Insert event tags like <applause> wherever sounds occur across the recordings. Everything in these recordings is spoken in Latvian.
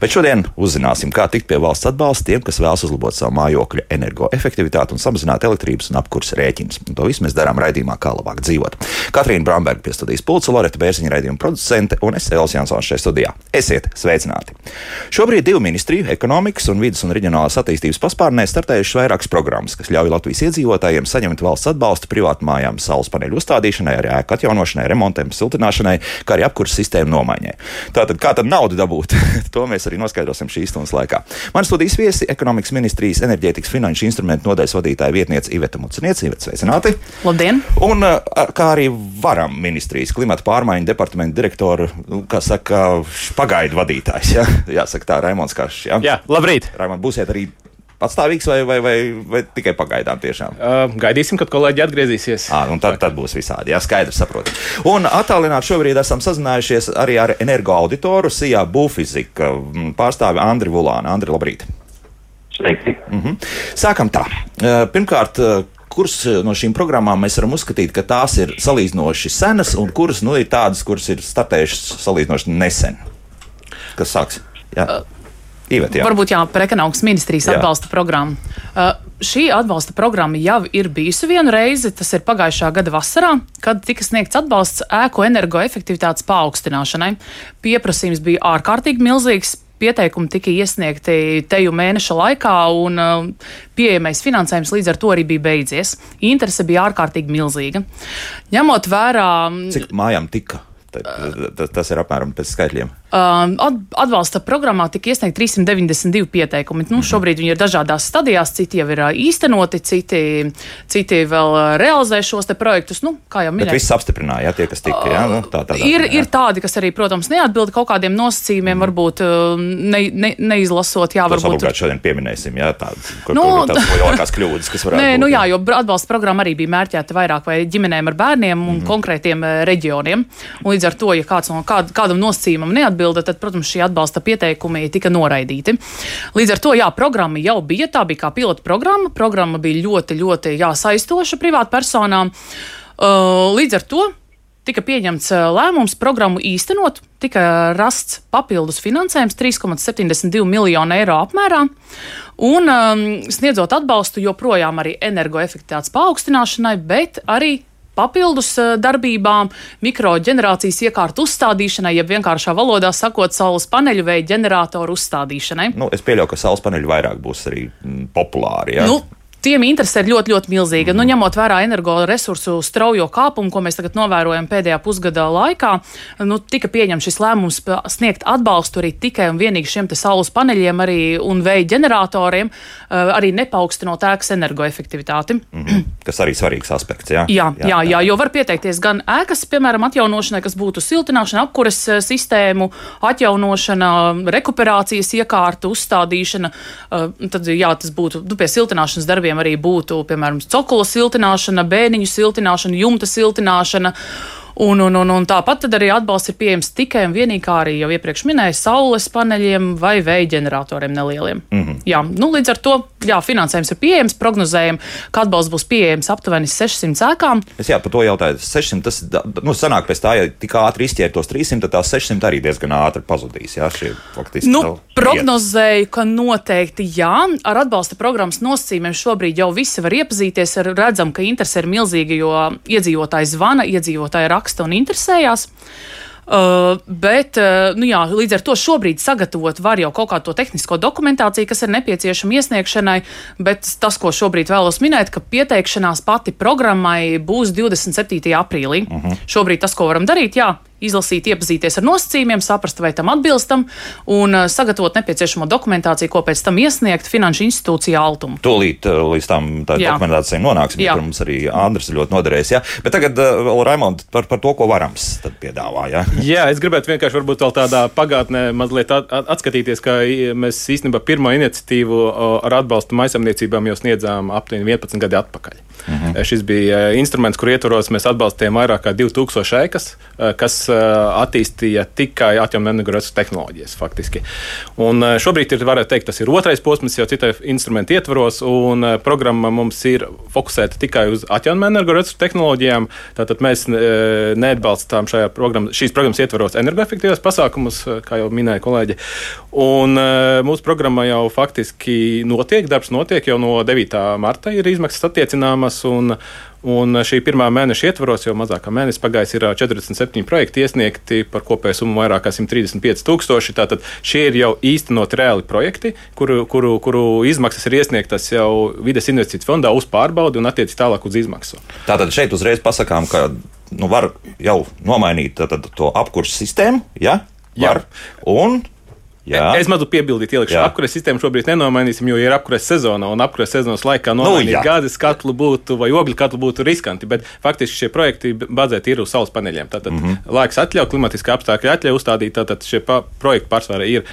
Bet šodien uzzināsim, kā tikt pie valsts atbalsta tiem, kas vēlas uzlabot savu mājokļa energoefektivitāti un samazināt elektrības un apkurses rēķinus. Un to visu mēs darām raidījumā, kā labāk dzīvot. Katrīna Bramberga pie studijas pulca, Loreta Bērziņa raidījuma producente un es Elis Jansons šajā studijā. Esiet sveicināti! Šobrīd divu ministriju, ekonomikas un vidas un reģionālās attīstības paspārnē startējušas vairākas programmas, kas ļauj Latvijas iedzīvotājiem saņemt valsts atbalstu privātu mājām, saules paneļu uzstādīšanai, arī ēku atjaunošanai, remontiem, siltināšanai, kā arī apkurses sistēmu nomaiņai. Tātad, kā tad naudu dabūt? <laughs> to mēs arī noskaidrosim šīs stundas laikā. Man studijas viesi - ekonomikas ministrijas enerģētikas finanšu instrumentu nodaļas vadītāja vietniece Iveta Muciniece. Iveta, sveicināti! Labdien! Un kā arī varam ministrijas klimata pārmaiņu departamenta direktora, nu, kā saka, pagaidu vadītājs. Ja? Jāsaka tā, Raimons Kašs. Ja? Jā, labrīt! Raimond, būsiet arī patstāvīgs vai, vai, vai, vai tikai pagaidām? Tiešām? Uh, gaidīsim, kad kolēģi atgriezīsies. À, tad, tad būs visādi. Jā, skaidrs, saprotu. Un attālināti šobrīd esam sazinājušies arī ar energoauditoru Sijā Bufizika pārstāvi Andri Vulānu. Andri, labrīt! Sveiki! Mm -hmm. Sākam tā. Pirmkārt, kuras no šīm programmām mēs varam uzskatīt, ka tās ir salīdzinoši senas, un kuras nu, ir tādas, kuras ir startējušas salīdzinoši nesen? Kas sāks? Jā. Uh. Ivet, jā. Varbūt jā, par ekonomikas ministrijas jā. atbalsta programmu. Uh, šī atbalsta programma jau ir bijusi vienu reizi, tas ir pagājušā gada vasarā, kad tika sniegts atbalsts ēku energoefektivitātes paaugstināšanai. Pieprasījums bija ārkārtīgi milzīgs. Pieteikumi tika iesniegti teju mēneša laikā, un uh, pieejamais finansējums līdz ar to arī bija beidzies. Interese bija ārkārtīgi milzīga. Ņemot vērā. Cik mājām tika? Tas ir apmēram pēc skaitļiem. Atbalsta programmā tika iesniegti 392 pieteikumi. Nu, šobrīd viņi ir dažādās stadijās, citi jau ir īstenoti, citi, citi vēl realizē šos projektus. Nu, kā jau minēju, viss apstiprināja, ja, tie, kas tika. Jā, nu, tā, tādā, ir, jā. ir tādi, kas arī, protams, neatbild kaut kādiem nosacījumiem, mm. varbūt ne, ne, neizlasot. Jā, varbūt savukārt šodien pieminēsim, jā, tādas, nu, lielākās kļūdas, kas varētu nē, būt. Nu, jā, jo atbalsta programma arī bija mērķēta vairāk vai ģimenēm ar bērniem un mm. konkrētiem reģioniem. Un līdz ar to, ja kāds no kād, kādam nosacījumam neatbild, neatbilda, tad, protams, šie atbalsta pieteikumi tika noraidīti. Līdz ar to, jā, programma jau bija, tā bija kā pilota programma. Programma bija ļoti, ļoti jā, saistoša privātpersonām. Uh, līdz ar to tika pieņemts uh, lēmums programmu īstenot, tika rasts papildus finansējums 3,72 miljonu eiro apmērā. Un um, sniedzot atbalstu joprojām arī energoefektivitātes paaugstināšanai, bet arī papildus eh, darbībām, mikroģenerācijas iekārtu uzstādīšanai, jeb vienkāršā valodā sakot, saules paneļu vai ģeneratoru uzstādīšanai. Nu, es pieļauju, ka saules paneļi vairāk būs arī mm, populāri. Ja? Nu, Tiem interese ir ļoti, ļoti milzīga. Mm. Nu, ņemot vērā energoresursu straujo kāpumu, ko mēs tagad novērojam pēdējā pusgada laikā, nu, tika pieņemts šis lēmums sniegt atbalstu arī tikai un vienīgi šiem saules paneļiem arī un vēja ģeneratoriem, eh, arī nepaukstinot ēkas energoefektivitāti. Mm -hmm. Kas arī svarīgs aspekts. Jā, jā, jā, jā, jā jo var pieteikties gan ēkas, piemēram, atjaunošanai, kas būtu siltināšana, apkures eh, sistēmu atjaunošana, rekuperācijas iekārtu uzstādīšana. Eh, tad, jā, tas būtu nu, pie siltināšanas darbiem darbiem arī būtu, piemēram, cokula siltināšana, bēniņu siltināšana, jumta siltināšana. Un, un, un, un tāpat arī atbalsts ir pieejams tikai un vienīgi, kā arī jau iepriekš minēju, saules paneļiem vai vēja ģeneratoriem nelieliem. Mm -hmm. jā, nu, līdz ar to jā, finansējums ir pieejams, prognozējam, ka atbalsts būs pieejams aptuveni 600 ēkām. Es jā, par to jautāju. 600, tas nu, sanāk pēc tā, ja tik ātri izķēr tos 300, tad tās 600 arī diezgan ātri pazudīs. Jā, šie faktiski. Nu, prognozēju, ka noteikti jā. Ar atbalsta programmas nosacījumiem šobrīd jau visi var iepazīties. Redzam, ka interese ir milzīga, jo iedzīvotāji zvana, iedzīvotāji raksta raksta un interesējās. Uh, bet, uh, nu jā, līdz ar to šobrīd sagatavot var jau kaut kādu tehnisko dokumentāciju, kas ir nepieciešama iesniegšanai, bet tas, ko šobrīd vēlos minēt, ka pieteikšanās pati programmai būs 27. aprīlī. Uh mhm. -huh. Šobrīd tas, ko varam darīt, jā, izlasīt, iepazīties ar nosacījumiem, saprast, vai tam atbilstam, un uh, sagatavot nepieciešamo dokumentāciju, ko pēc tam iesniegt Finanšu institūcijā Altumu. Tūlīt uh, līdz tam dokumentācijai nonāksim, ja mums arī Andris ļoti noderēs. Ja? Bet tagad vēl Raimond par, par to, ko varams piedāvā. Ja? <laughs> Jā, es gribētu vienkārši varbūt vēl tādā pagātnē mazliet atskatīties, ka mēs īstenībā pirmo iniciatīvu ar atbalstu maisamniecībām jau sniedzām aptuveni 11 gadi atpakaļ. Mhm. Šis bija instruments, kur ietvaros mēs atbalstījām vairāk kā 2000 ekas, kas attīstīja tikai energoresursu tehnoloģijas faktiski. Un šobrīd ir, varētu teikt, tas ir otrais posms jau citai instrumentu ietvaros, un programma mums ir fokusēta tikai uz atjaunojamo energoresursu tehnoloģijām. Tātad mēs neatbalstām programma, šīs programmas ietvaros energoefektīvos pasākumus, kā jau minēja kolēģi. Un mūsu programma jau faktiski notiek, darbs notiek jau no 9. marta ir izmaksas attiecināmas. Un, Un šī pirmā mēneša ietvaros, jau mazāk kā mēnesis pagājis, ir 47 projekti iesniegti par kopēju summu vairāk kā 135 tūkstoši. Tātad šie ir jau īstenot reāli projekti, kuru, kuru, kuru izmaksas ir iesniegtas jau vides investīciju fondā uz pārbaudi un attiecīgi tālāk uz izmaksu. Tātad šeit uzreiz pasakām, ka nu, var jau nomainīt tātad, to apkursu sistēmu. Ja? Var, Jā. Un Jā. Es mazliet piebildīju, ielikšu apkures sistēmu. Šobrīd nenomainīsim, jo ir apkures sezona. Un apkures sezonas laikā nu, nomainīt nu, gāzes katlu būtu vai ogļu katlu būtu riskanti. Bet faktiski šie projekti bazēti ir uz saules paneļiem. Tātad mm -hmm. laiks atļauj, klimatiskā apstākļi atļauj uzstādīt. Tātad šie projekti pārsvarā ir,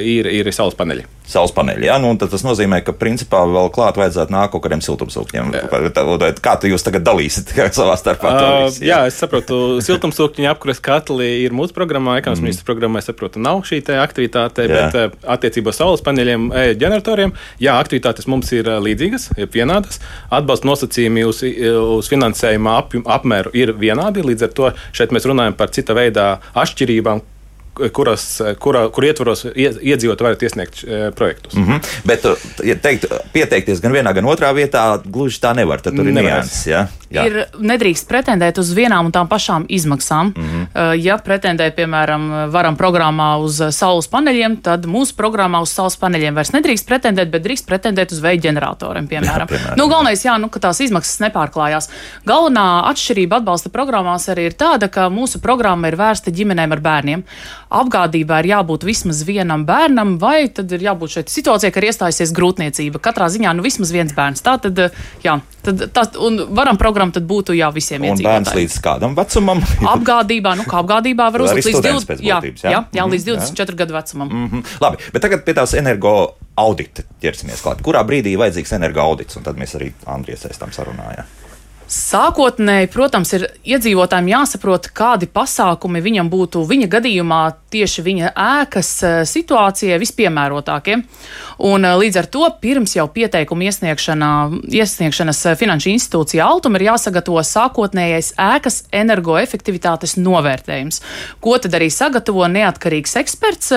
ir, ir saules paneļi saules paneļi. Ja? Nu, tas nozīmē, ka principā vēl klāt vajadzētu nākt kaut kādiem siltumsūkņiem. Kā jūs tagad dalīsiet savā starpā? Uh, jā? es saprotu, siltumsūkņu apkures katli ir mūsu programmā, ekonomikas mm. ministra programmā, es saprotu, nav šī aktivitāte, jā. bet uh, attiecībā saules paneļiem, ģeneratoriem, jā, aktivitātes mums ir līdzīgas, ir vienādas. Atbalsta nosacījumi uz, uz finansējuma ap, apmēru ir vienādi, līdz ar to šeit mēs runājam par cita veidā atšķirībām, kuras, kura, kur ietvaros iedzīvotāji varat iesniegt e, projektus. Mm -hmm. Bet, ja teikt, pieteikties gan vienā, gan otrā vietā, gluži tā nevar. Tad tur ir nianses. Ja? Jā. Ir nedrīkst pretendēt uz vienām un tām pašām izmaksām. Mm -hmm. Ja pretendē, piemēram, varam programmā uz saules paneļiem, tad mūsu programmā uz saules paneļiem vairs nedrīkst pretendēt, bet drīkst pretendēt uz veida ģeneratoriem, piemēram. Jā, piemēram nu, galvenais, jā, nu, ka tās izmaksas nepārklājās. Galvenā atšķirība atbalsta programmās arī ir tāda, ka mūsu programma ir vērsta ģimenēm ar bērniem apgādībā ir jābūt vismaz vienam bērnam, vai tad ir jābūt šeit situācijai, ka ir iestājusies grūtniecība. Katrā ziņā nu, vismaz viens bērns. Tā tad, jā, tad, tā, un varam programmu tad būtu jā, visiem iedzīvotājiem. Bērns līdz kādam vecumam? <laughs> apgādībā, nu kā apgādībā var uzlikt līdz 20, jā, jā, jā, jā, līdz 24 jā. gadu vecumam. Mm -hmm. Labi, bet tagad pie tās energo audita ķersimies klāt. Kurā brīdī vajadzīgs energo audits? Un tad mēs arī Andrijas aizstam sarunājām. Sākotnēji, protams, ir iedzīvotājiem jāsaprot, kādi pasākumi viņam būtu viņa gadījumā tieši viņa ēkas eh, situācijai vispiemērotākie. Un, eh, līdz ar to pirms jau pieteikuma iesniegšanas eh, finanšu institūcija Altum ir jāsagatavo sākotnējais ēkas energoefektivitātes novērtējums, ko tad arī sagatavo neatkarīgs eksperts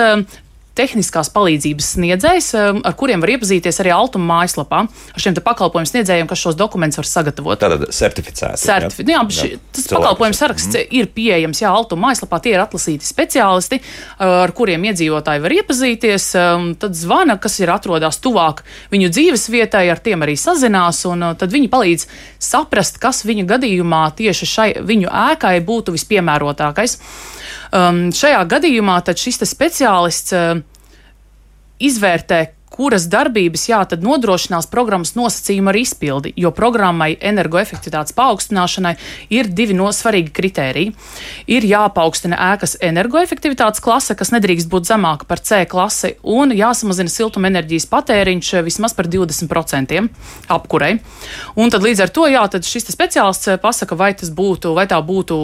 tehniskās palīdzības sniedzējs, um, ar kuriem var iepazīties arī Altuma mājaslapā. Ar šiem pakalpojumu sniedzējiem, kas šos dokumentus var sagatavot. Tātad certificēti. Certifi jā, jā, ši, tas pakalpojumu saraksts mm. ir pieejams jā, Altuma mājaslapā. Tie ir atlasīti speciālisti, uh, ar kuriem iedzīvotāji var iepazīties. Um, tad zvana, kas ir atrodas tuvāk viņu dzīves vietai, ar tiem arī sazinās, un uh, tad viņi palīdz saprast, kas viņa gadījumā tieši šai viņu ēkai būtu vispiemērotākais. Um, šajā gadījumā šis speciālists uh, izvērtē, kuras darbības jā, nodrošinās programmas nosacījumu ar izpildi, jo programmai energoefektivitātes paaugstināšanai ir divi no svarīgi kritēriji. Ir jāpaukstina ēkas energoefektivitātes klase, kas nedrīkst būt zemāka par C klasi, un jāsamazina siltumenerģijas patēriņš vismaz par 20% apkurei. Un tad līdz ar to jā, šis speciālists pasaka, vai tas būtu, vai tā būtu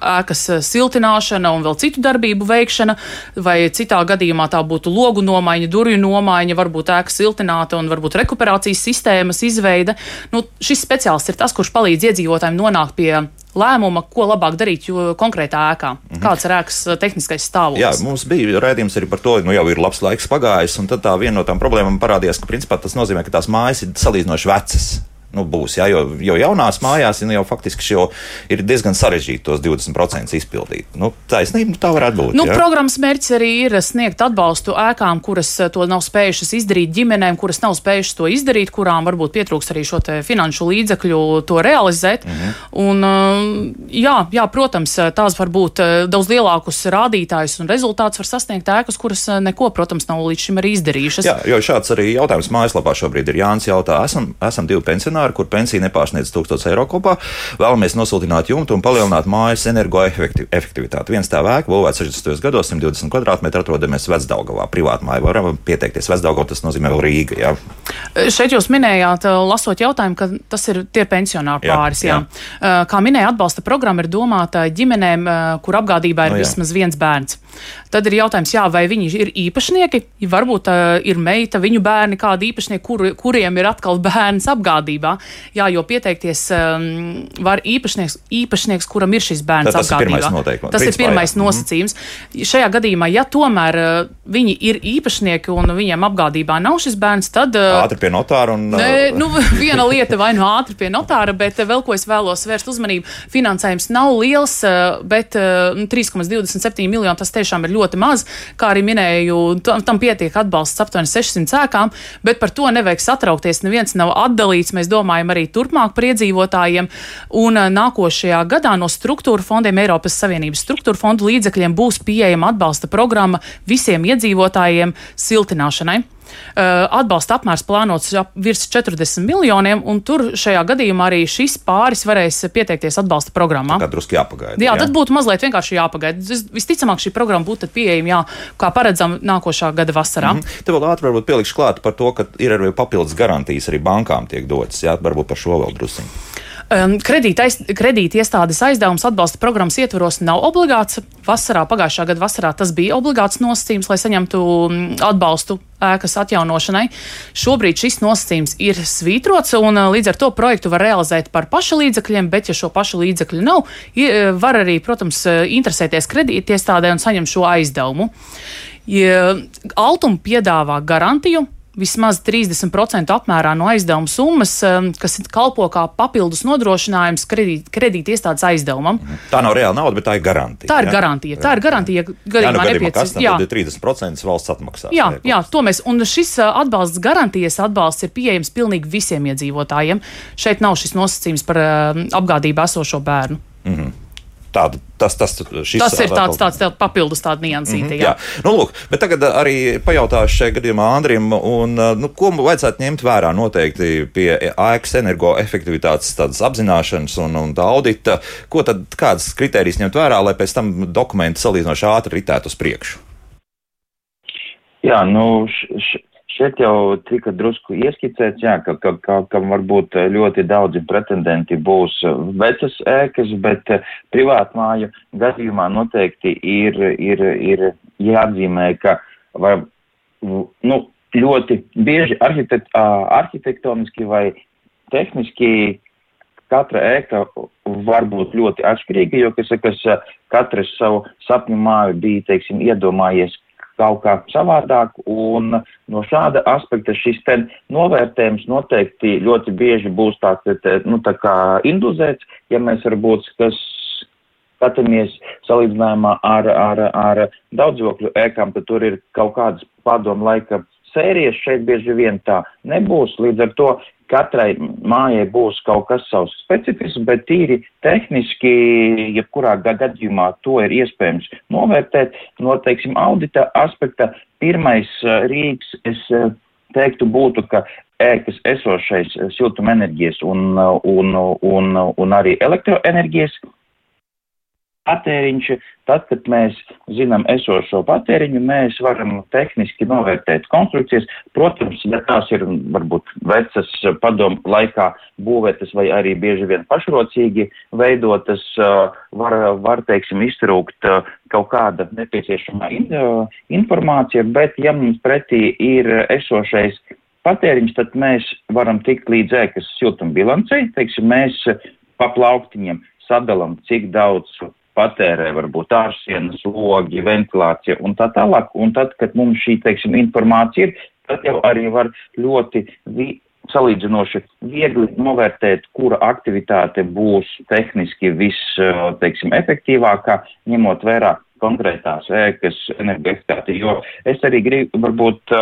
ēkas siltināšana un vēl citu darbību veikšana, vai citā gadījumā tā būtu logu nomaiņa, durvju nomaiņa, varbūt varbūt ēka siltināta un varbūt rekuperācijas sistēmas izveide. Nu, šis speciālists ir tas, kurš palīdz iedzīvotājiem nonākt pie lēmuma, ko labāk darīt konkrētā ēkā. Mhm. Kāds ir ēkas eh, tehniskais stāvoklis? Jā, mums bija raidījums arī par to, nu jau ir labs laiks pagājis, un tad tā viena no tām problēmām parādījās, ka principā tas nozīmē, ka tās mājas ir salīdzinoši vecas nu, būs. Ja, jo, jo jaunās mājās nu, jau faktiski jau ir diezgan sarežģīti tos 20% izpildīt. Nu, taisnība, nu, tā varētu būt. Nu, ja? Programmas mērķis arī ir sniegt atbalstu ēkām, kuras eh, to nav spējušas izdarīt, ģimenēm, kuras nav spējušas to izdarīt, kurām varbūt pietrūks arī šo finanšu līdzekļu to realizēt. -hmm. un, eh, jā, jā, protams, tās var būt eh, daudz lielākus rādītājus un rezultātus var sasniegt ēkas, kuras neko, protams, nav līdz šim arī izdarījušas. Jā, jo šāds arī jautājums mājaslapā šobrīd ir Jānis jautā, esam, esam divi pensionāri pensionāri, kur pensija nepārsniedz 1000 eiro kopā. Vēlamies nosiltināt jumtu un palielināt mājas energoefektivitāti. Viens tā vēka būvēts 60. gados, 120 kvadrātmetru atrodamies Vecdaugavā. Privāti māja varam pieteikties Vecdaugavā, tas nozīmē vēl Rīga. Jā. Šeit jūs minējāt, lasot jautājumu, ka tas ir tie pensionāri pāris. Jā, jā. Kā minēja, atbalsta programma ir domāta ģimenēm, kur apgādībā ir no, nu jā. vismaz viens bērns. Tad ir jautājums, jā, vai viņi ir īpašnieki, varbūt uh, ir meita, viņu bērni, kādi īpašnieki, kur, kuriem ir atkal bērns apgādībā. Jā, jo pieteikties um, var īpašnieks, īpašnieks, kuram ir šis bērns Tad, tas apgādībā. Ir noteikumi. tas Principā, ir pirmais jā. Mhm. nosacījums. Mm -hmm. Šajā gadījumā, ja tomēr uh, viņi ir īpašnieki un viņiem apgādībā nav šis bērns, tad. Uh, ātri pie notāra un. Ne, nu, <laughs> viena lieta vai nu ātri pie notāra, bet vēl ko es vēlos vērst uzmanību, finansējums nav liels, bet uh, 3,27 miljoni tas tiešām ir ļoti maz. Kā arī minēju, tam, tam pietiek atbalsts aptuveni 600 ēkām, bet par to nevajag satraukties. Neviens nav atdalīts. Mēs domājam arī turpmāk par iedzīvotājiem. Un nākošajā gadā no struktūra fondiem, Eiropas Savienības struktūra fondu līdzekļiem būs pieejama atbalsta programma visiem iedzīvotājiem siltināšanai. Uh, atbalsta apmērs plānots virs 40 miljoniem, un tur šajā gadījumā arī šis pāris varēs pieteikties atbalsta programmā. Tā drusku jāpagaida. Jā, jā, tad būtu mazliet vienkārši jāpagaida. Visticamāk, šī programma būtu pieejama, jā, kā paredzam, nākošā gada vasarā. Mm -hmm. Te vēl ātri varbūt pielikšu klāt par to, ka ir arī papildus garantijas arī bankām tiek dotas. Jā, varbūt par šo vēl drusku. Um, kredīta, aiz, kredīta iestādes aizdevums atbalsta programmas ietvaros nav obligāts. Vasarā, pagājušā gada vasarā tas bija obligāts nosacījums, lai saņemtu mm, atbalstu ēkas atjaunošanai. Šobrīd šis nosacījums ir svītrots, un uh, līdz ar to projektu var realizēt par paša līdzekļiem, bet, ja šo pašu līdzekļu nav, var arī, protams, uh, interesēties kredītiestādē un saņemt šo aizdevumu. Ja Altuma piedāvā garantiju, vismaz 30% apmērā no aizdevuma summas, um, kas kalpo kā papildus nodrošinājums kredīt, kredīt iestādes aizdevumam. Mhm. Tā nav reāla nauda, bet tā ir garantija. Tā ir ja? garantija. Tā ir garantija, ja gadījumā nu, nepieciešams. Jā, 30% valsts atmaksā. Jā, jā, to mēs, un šis uh, atbalsts, garantijas atbalsts ir pieejams pilnīgi visiem iedzīvotājiem. Šeit nav šis nosacījums par uh, apgādību esošo bērnu. Tāda, tas, tas, šis, tas ir tāds, tāds, tāds papildus tāda niansīta. Mm -hmm, jā. jā. Nu, lūk, bet tagad arī pajautāšu šajā gadījumā Andrim, un, nu, ko vajadzētu ņemt vērā noteikti pie ēkas energoefektivitātes apzināšanas un, un audita. Ko tad kādas kritērijas ņemt vērā, lai pēc tam dokumenti salīdzinoši ātri ritētu uz priekšu? Jā, nu, š, š, Šeit jau tika drusku ieskicēts, jā, ka, ka, ka, ka varbūt ļoti daudzi pretendenti būs vecas ēkas, bet privātmāju gadījumā noteikti ir, ir, ir jāatzīmē, ka var, nu, ļoti bieži arhitekt, arhitektoniski vai tehniski katra ēka var būt ļoti atšķirīga, jo, kas, kas katrs savu sapņu māju bija, teiksim, iedomājies kaut kā savādāk, un no šāda aspekta šis te novērtējums noteikti ļoti bieži būs tāds, nu, tā kā induzēts, ja mēs varbūt, kas skatāmies salīdzinājumā ar, ar, ar daudzdzīvokļu ēkām, tad tur ir kaut kādas padomu laika sērijas šeit bieži vien tā nebūs. Līdz ar to katrai mājai būs kaut kas savs specifisks, bet tīri tehniski, jebkurā gadījumā to ir iespējams novērtēt. No, teiksim, audita aspekta pirmais rīks, es teiktu, būtu, ka ēkas esošais siltumenerģijas un, un, un, un arī elektroenerģijas patēriņš. Tad, kad mēs zinām esošo patēriņu, mēs varam tehniski novērtēt konstrukcijas. Protams, ja tās ir varbūt vecas padomu laikā būvētas vai arī bieži vien pašrocīgi veidotas, var, var teiksim, iztrūkt kaut kāda nepieciešamā in, informācija, bet ja mums pretī ir esošais patēriņš, tad mēs varam tikt līdz ēkas siltumbilancei, teiksim, mēs pa plauktiņiem sadalām, cik daudz patērē varbūt ārsienas, logi, ventilācija un tā tālāk. Un tad, kad mums šī, teiksim, informācija ir, tad jau arī var ļoti vi salīdzinoši viegli novērtēt, kura aktivitāte būs tehniski viss, teiksim, efektīvākā, ņemot vērā konkrētās ēkas energoefektivitāti, jo es arī gribu, varbūt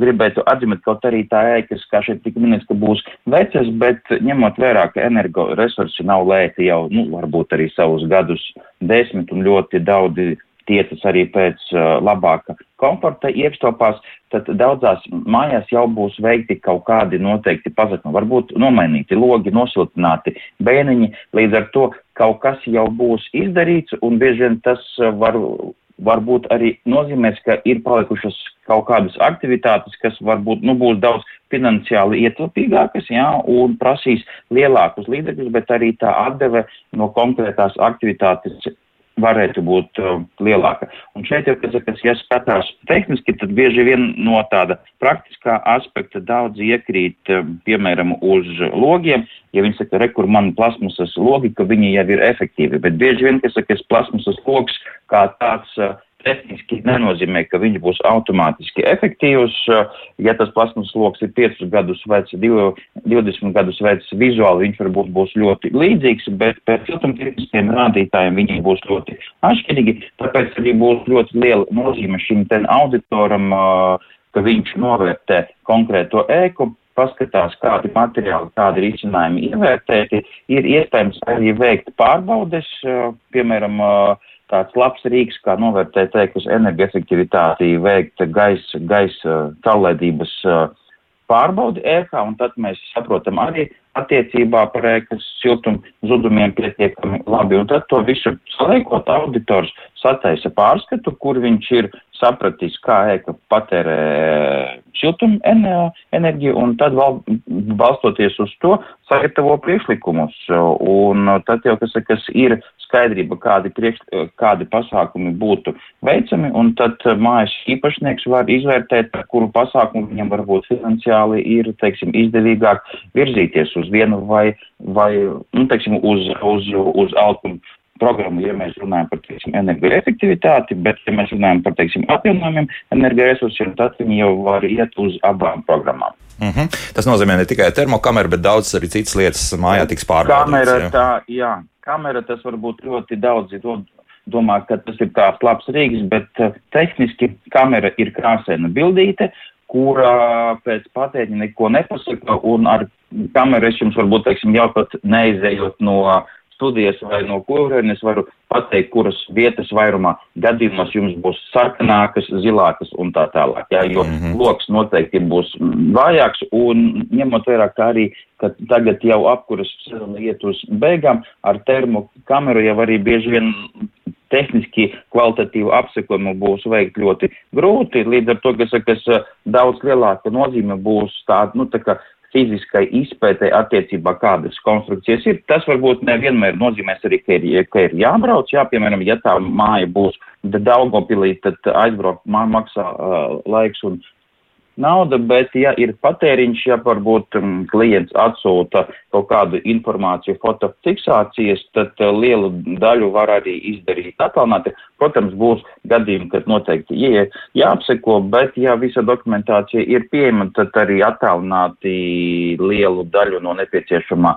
gribētu atzīmēt, kaut arī tā ēkas, kā šeit tika minēts, ka būs vecas, bet ņemot vērā, ka energoresursi nav lēti jau, nu, varbūt arī savus gadus desmit un ļoti daudzi tiecas arī pēc uh, labāka komforta iekštelpās, tad daudzās mājās jau būs veikti kaut kādi noteikti pasakumi. Varbūt nomainīti logi, nosiltināti bēniņi, līdz ar to kaut kas jau būs izdarīts, un bieži vien tas var varbūt arī nozīmēs, ka ir palikušas kaut kādas aktivitātes, kas varbūt nu, būs daudz finansiāli ietilpīgākas, jā, un prasīs lielākus līdzekļus, bet arī tā atdeve no konkrētās aktivitātes varētu būt uh, lielāka. Un šeit jau, kas, ja skatās tehniski, tad bieži vien no tāda praktiskā aspekta daudz iekrīt, uh, piemēram, uz logiem, ja viņi saka, rekur man plasmasas logi, ka viņi jau ir efektīvi, bet bieži vien, kas saka, plasmasas logs kā tāds uh, tehniski nenozīmē, ka viņš būs automātiski efektīvs. Ja tas plasmas lokus ir 5 gadus vecs, 20 gadus vecs, vizuāli viņš varbūt būs ļoti līdzīgs, bet pēc siltumtehniskiem rādītājiem viņi būs ļoti atšķirīgi. Tāpēc arī būs ļoti liela nozīme šim ten auditoram, ka viņš novērtē konkrēto ēku paskatās, kādi materiāli, kādi risinājumi ievērtēti, ir iespējams arī veikt pārbaudes, piemēram, tāds labs rīks, kā novērtēt ēkas energoefektivitāti, veikt gaisa, gaisa caurlaidības pārbaudi ēkā, un tad mēs saprotam arī attiecībā par ēkas siltumu zudumiem pietiekami labi. Un tad to visu saliekot auditors sataisa pārskatu, kur viņš ir sapratis, kā ēka patērē siltumu enerģiju, un tad val, balstoties uz to sagatavo priekšlikumus. Un tad jau, kas, kas ir skaidrība, kādi, priekš, kādi pasākumi būtu veicami, un tad mājas īpašnieks var izvērtēt, kuru pasākumu viņam varbūt finansiāli ir, teiksim, izdevīgāk virzīties uz vienu vai, vai nu, teiksim, uz, uz, uz alkumu programmu, ja mēs runājam par teiksim, energoefektivitāti, bet, ja mēs runājam par teiksim, atjaunojumiem energoresursiem, tad viņi jau var iet uz abām programmām. Mm -hmm. Tas nozīmē ne tikai termokameru, bet daudz arī citas lietas mājā tiks pārbaudītas. Kamera, jā. tā, jā, kamera tas varbūt ļoti daudzi dod domā, ka tas ir kāds labs rīks, bet uh, tehniski kamera ir krāsaina bildīte, kurā pēc patēriņa neko nepasaka, un ar kameru es jums varbūt, teiksim, jau pat neizējot no studijas vai no kurienes varu pateikt, kuras vietas vairumā gadījumos jums būs sarkanākas, zilākas un tā tālāk. Jā, jo mm -hmm. loks noteikti būs vājāks un ņemot vērā, ka arī, ka tagad jau apkuras sezona iet uz beigām, ar termokameru jau arī bieži vien tehniski kvalitatīvu apsekojumu būs veikt ļoti grūti, līdz ar to, kas, kas daudz lielāka nozīme būs tāda, nu, tā kā fiziskai izpētē attiecībā, kādas konstrukcijas ir. Tas varbūt nevienmēr nozīmēs arī, ka ir, ka ir jābrauc. Jā, piemēram, ja tā māja būs Daugopilī, tad aizbraukt maksā uh, laiks un nauda, bet ja ir patēriņš, ja varbūt um, klients atsūta kaut kādu informāciju fotofiksācijas, tad uh, lielu daļu var arī izdarīt attālināti. Protams, būs gadījumi, kad noteikti jā, jāapseko, bet ja visa dokumentācija ir pieejama, tad arī attālināti lielu daļu no nepieciešamā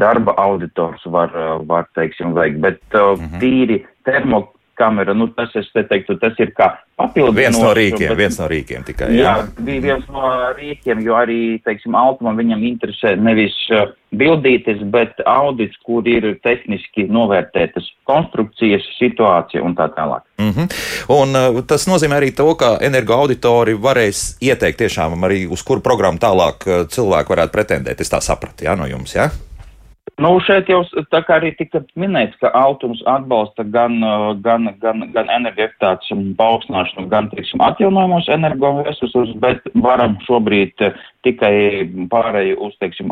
darba auditors var, uh, var teiksim, veikt, bet uh, mm tīri termo kamera, nu tas teiktu, tas ir kā papildinājums. Viens no rīkiem, bet, viens no rīkiem tikai. Jā, jā bija viens no rīkiem, jo arī, teiksim, Altumam viņam interesē nevis uh, bildītes, bet audits, kur ir tehniski novērtētas konstrukcijas, situācija un tā tālāk. Mm -hmm. Un uh, tas nozīmē arī to, ka energoauditori varēs ieteikt tiešām arī, uz kuru programmu tālāk uh, cilvēki varētu pretendēt. Es tā sapratu, jā, no jums, jā? Ja? Nu, šeit jau tā kā arī tika minēts, ka Altums atbalsta gan, uh, gan, gan, gan energoefektācijas paaugstināšanu, gan, teiksim, atjaunojamos energoresursus, bet varam šobrīd uh, tikai pārēju uz, teiksim,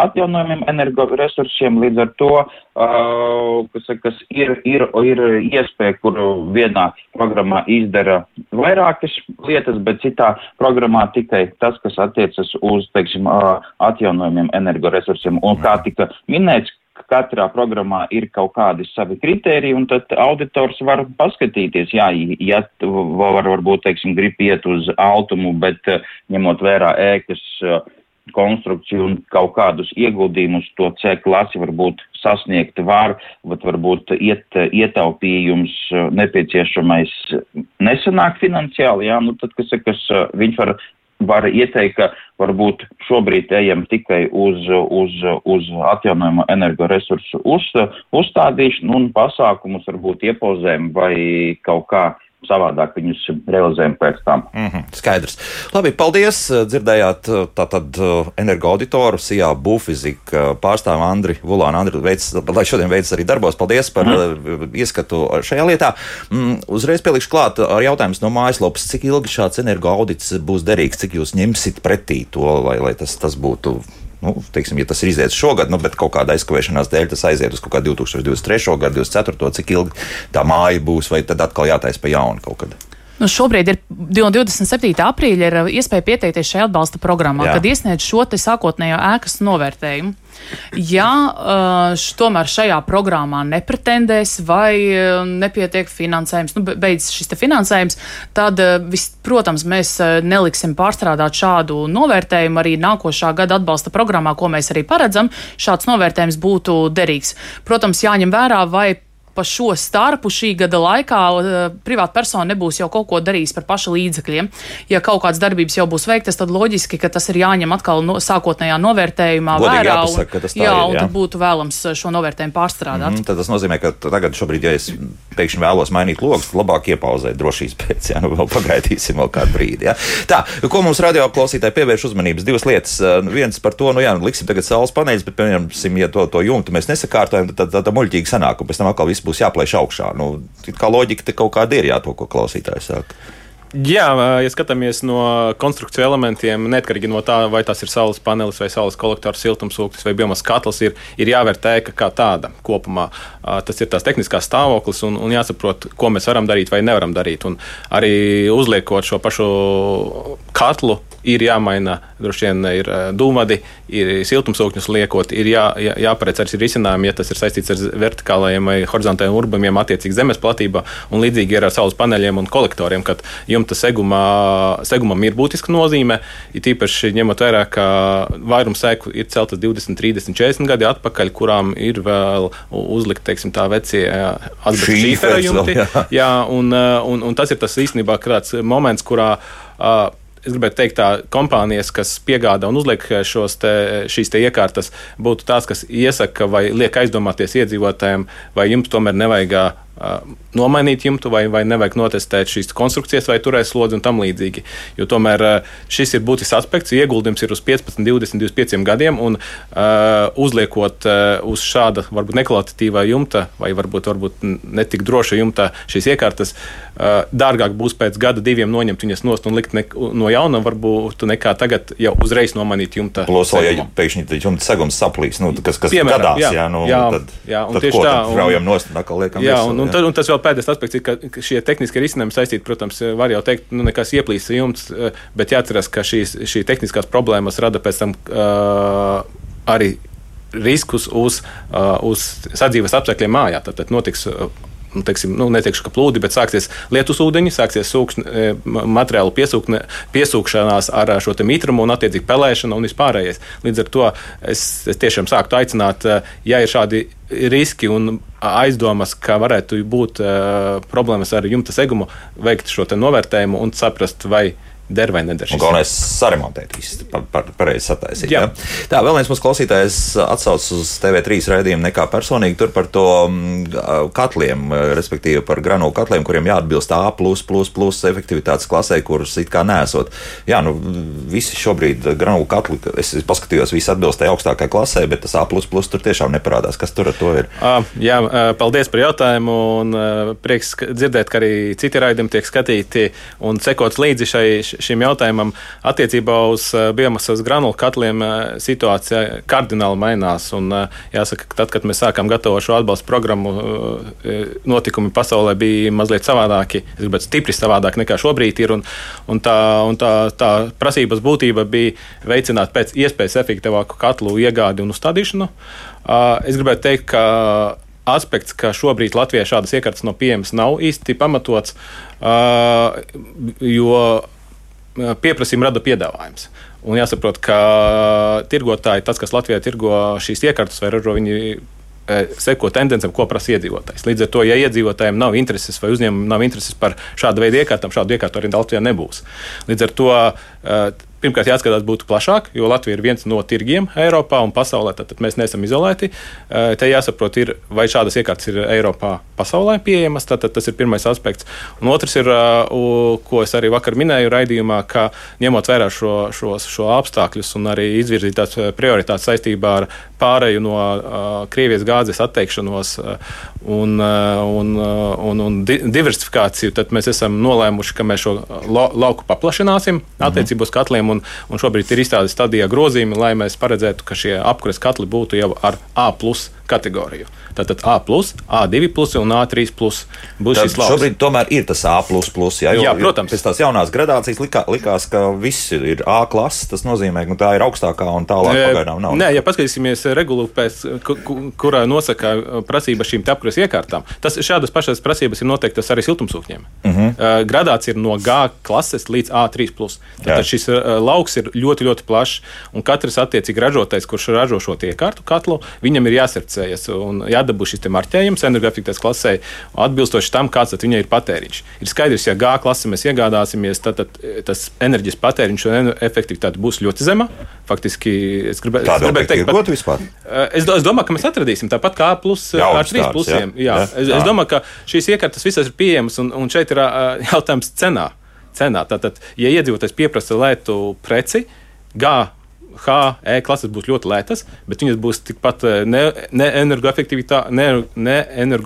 atjaunojumiem energoresursiem. Līdz ar to, kas, kas ir, ir, ir iespēja, kur vienā programmā izdara vairākas lietas, bet citā programmā tikai tas, kas attiecas uz, teiksim, atjaunojumiem energoresursiem. Un kā tika minēts, katrā programmā ir kaut kādi savi kriteriji, un tad auditors var paskatīties, jā, ja var, varbūt, teiksim, grib iet uz altumu, bet eh, ņemot vērā ēkas eh, konstrukciju un kaut kādus ieguldījumus to C klasi varbūt sasniegt var, bet varbūt iet, ietaupījums eh, nepieciešamais nesanāk finansiāli, jā, nu tad, kas, kas viņš var var ieteikt, ka varbūt šobrīd ejam tikai uz, uz, uz atjaunojumu energoresursu uz, uzstādīšanu un pasākumus varbūt iepauzēm vai kaut kā savādāk viņus realizējam pēc tam. Mm -hmm, skaidrs. Labi, paldies. Dzirdējāt tātad energoauditoru, SIA Bufizika pārstāvu Andri Vulānu. Andri, veids, lai šodien veids arī darbos. Paldies par mm. ieskatu šajā lietā. Mm, uzreiz pielikšu klāt ar jautājumus no mājaslapas, cik ilgi šāds energoaudits būs derīgs, cik jūs ņemsit pretī to, lai, lai tas, tas būtu nu, teiksim, ja tas ir izdevies šogad, nu, bet kaut kāda aizkavēšanās dēļ tas aiziet uz kaut kādu 2023. gadu, 2024. cik ilgi tā māja būs, vai tad atkal jātaisa pa jaunu kaut kad. Nu, šobrīd ir 27. aprīļa ir iespēja pieteikties šajā atbalsta programmā, Jā. kad iesniedz šo sākotnējo ēkas novērtējumu. Ja uh, tomēr šajā programmā nepretendēs vai uh, nepietiek finansējums, nu, beidzas šis finansējums, tad, uh, vis, protams, mēs neliksim pārstrādāt šādu novērtējumu arī nākošā gada atbalsta programmā, ko mēs arī paredzam. Šāds novērtējums būtu derīgs. Protams, jāņem vērā, vai pa šo starpu šī gada laikā uh, privāta persona nebūs jau kaut ko darījis par paša līdzekļiem. Ja kaut kādas darbības jau būs veiktas, tad loģiski, ka tas ir jāņem atkal no, sākotnējā novērtējumā Godīgi vērā. Jāpasaka, un, jā, ir, un jā. tad būtu vēlams šo novērtējumu pārstrādāt. Mm, tad tas nozīmē, ka tagad, šobrīd, ja es pēkšņi vēlos mainīt logus, labāk iepauzēt drošības <laughs> pēc, ja nu vēl pagaidīsim vēl kādu brīdi. Ja. Tā, ko mums radio klausītāji pievērš uzmanības? Divas lietas. Viens par to, nu jā, liksim tagad saules paneļus, bet, piemēram, ja to, to jumtu mēs nesakārtojam, tad tā, tā, tā muļķīgi sanāk, un pēc tam atkal viss būs jāplēš augšā. Nu, kā loģika te kaut kāda ir, jā, to, ko klausītājs saka. Jā, ja skatāmies no konstrukciju elementiem, neatkarīgi no tā, vai tas ir saules panelis, vai saules kolektors, siltumsūknis vai biomasas katls, ir, ir jāvērtē ēka kā tāda kopumā. Tas ir tās tehniskās stāvoklis un, un jāsaprot, ko mēs varam darīt vai nevaram darīt. Un arī uzliekot šo pašu katlu, ir jāmaina, droši vien ir dūmadi, ir siltumsūkņus liekot, ir jā, jā, jāparedz arī risinājumi, ja tas ir saistīts ar vertikālajiem vai horizontāliem urbumiem, attiecīgi zemes platībā, un līdzīgi ir ar saules paneļiem un kolektoriem, jumta segumā, segumam ir būtiska nozīme, it īpaši ņemot vērā, ka vairums sēklu ir celtas 20, 30, 40 gadi atpakaļ, kurām ir vēl uzlikt, teiksim, tā vecie asbestu šīfera jumti. Jā. jā, un, un, un tas ir tas īstenībā kāds moments, kurā uh, es gribētu teikt, tā kompānijas, kas piegādā un uzliek šos te, šīs te iekārtas, būtu tās, kas iesaka vai liek aizdomāties iedzīvotājiem, vai jums tomēr nevajag nomainīt jumtu, vai, vai nevajag notestēt šīs konstrukcijas, vai turēs slodzi un tam līdzīgi. Jo tomēr šis ir būtisks aspekts. Ieguldījums ir uz 15, 20, 25 gadiem, un uh, uzliekot uh, uz šāda varbūt nekvalitatīvā jumta, vai varbūt, varbūt netik droša jumta šīs iekārtas, uh, dārgāk būs pēc gada, diviem noņemt viņas nost un likt ne, no jauna, varbūt nekā tagad jau uzreiz nomainīt jumta. Plus, ja pēkšņi jumta segums saplīs, nu, kas, kas Piemēram, gadās, jā, jā, nu, jā, tad, jā, un tad tieši ko, tā. Tad raujam nost un atkal liekam. Jā, visu, un, un, tad, un tas vēl pēdējais aspekts ir, ka šie tehniskie risinājumi saistīti, protams, var jau teikt, nu, nekas ieplīst jumts, bet jāatcerās, ka šīs, šī tehniskās problēmas rada pēc tam uh, arī riskus uz, uh, uz sadzīves apstākļiem mājā. Tad, tad notiks uh, nu, teiksim, nu, neteikšu, ka plūdi, bet sāksies lietus ūdeņi, sāksies sūkšņ, e, materiālu piesūkne, piesūkšanās ar šo mitrumu un attiecīgi pelēšanu un vispārējais. Līdz ar to es, es tiešām sāktu aicināt, e, ja ir šādi riski un aizdomas, ka varētu būt uh, problēmas ar jumta segumu, veikt šo novērtējumu un saprast, vai der vai neder. Galvenais saremontēt, par, par, pareizi sataisīt. Jā. Ja? Tā, vēl viens mūsu klausītājs atsaucas uz TV3 raidījumu nekā personīgi tur par to mm, katliem, respektīvi par granulu katliem, kuriem jāatbilst A, efektivitātes klasē, kurus it kā nesot. Jā, nu, visi šobrīd granulu katli, es paskatījos, visi atbilst tai augstākajai klasē, bet tas A tur tiešām neparādās. Kas tur ar to ir? Uh, jā, paldies par jautājumu un prieks dzirdēt, ka arī citi raidījumi tiek skatīti un sekots līdzi šai šim jautājumam attiecībā uz eh, biomasas granulu katliem eh, situācija kardināli mainās. Un, eh, jāsaka, ka tad, kad mēs sākām gatavot šo atbalstu programmu, notikumi pasaulē bija mazliet savādāki, es gribētu stipri savādāk nekā šobrīd ir. Un, un tā, un tā, tā prasības būtība bija veicināt pēc iespējas efektīvāku katlu iegādi un uzstādīšanu. Es gribētu teikt, ka aspekts, ka šobrīd Latvijā šādas iekārtas nav pieejamas, nav īsti pamatots, jo pieprasījuma rada piedāvājums. Un jāsaprot, ka tirgotāji, tas, kas Latvijā tirgo šīs iekārtas, vai ražo viņi seko tendencēm, ko prasa iedzīvotājs. Līdz ar to, ja iedzīvotājiem nav intereses vai uzņēmumiem nav intereses par šādu veidu iekārtām, šādu iekārtu arī Latvijā nebūs. Līdz ar to pirmkārt jāskatās būtu plašāk, jo Latvija ir viens no tirgiem Eiropā un pasaulē, tad, tad mēs neesam izolēti. Te jāsaprot, ir, vai šādas iekārtas ir Eiropā pasaulē pieejamas, tad, tad tas ir pirmais aspekts. Un otrs ir, ko es arī vakar minēju raidījumā, ka ņemot vērā šo, šo, šo apstākļus un arī izvirzītās prioritātes saistībā ar pāreju no Krievijas gāzes atteikšanos un, un, un, un di diversifikāciju, tad mēs esam nolēmuši, ka mēs šo la lauku paplašināsim mhm. attiecībā uz katliem. Un, un šobrīd ir izstrādes stadijā grozījumi, lai mēs paredzētu, ka šie apkures katli būtu jau ar A kategoriju. Tātad A, A2 un A3 būs Tad šis lauks. Šobrīd tomēr ir tas A, jā, jo, jā, protams. Pēc tās jaunās gradācijas likā, likās, ka viss ir A klases. Tas nozīmē, ka tā ir augstākā un tālāk pagaidām nav. Nē, ja paskatīsimies regulu, pēc, kurā nosaka prasība šīm apkures iekārtām, tas šādas pašas prasības ir noteiktas arī siltumsūkņiem. Uh mhm. -huh. Gradācija ir no G klases līdz A3. Tad šis lauks ir ļoti, ļoti plašs, un katrs attiecīgi ražotājs, kurš ražo šo iekārtu katlu, viņam ir jāsercējas un jā jādabū šis marķējums energoefektivitātes klasē atbilstoši tam, kāds viņai ir patēriņš. Ir skaidrs, ja G klase mēs iegādāsimies, tad, tad eh, tas enerģijas patēriņš un efektivitāte būs ļoti zema. Faktiski es gribēju gribē teikt, ka vispār. Eh, es, es domāju, ka mēs atradīsim tāpat kā plus, eh, ar trīs plusiem. Jā. Jā. Jā. Es, es domāju, ka šīs iekārtas visas ir pieejamas un, un šeit ir jautājums cenā. cenā. Tātad, ja iedzīvotājs pieprasa lētu preci, G H, E klases būs ļoti lētas, bet viņas būs tikpat neenergoefektīvas, ne ne ne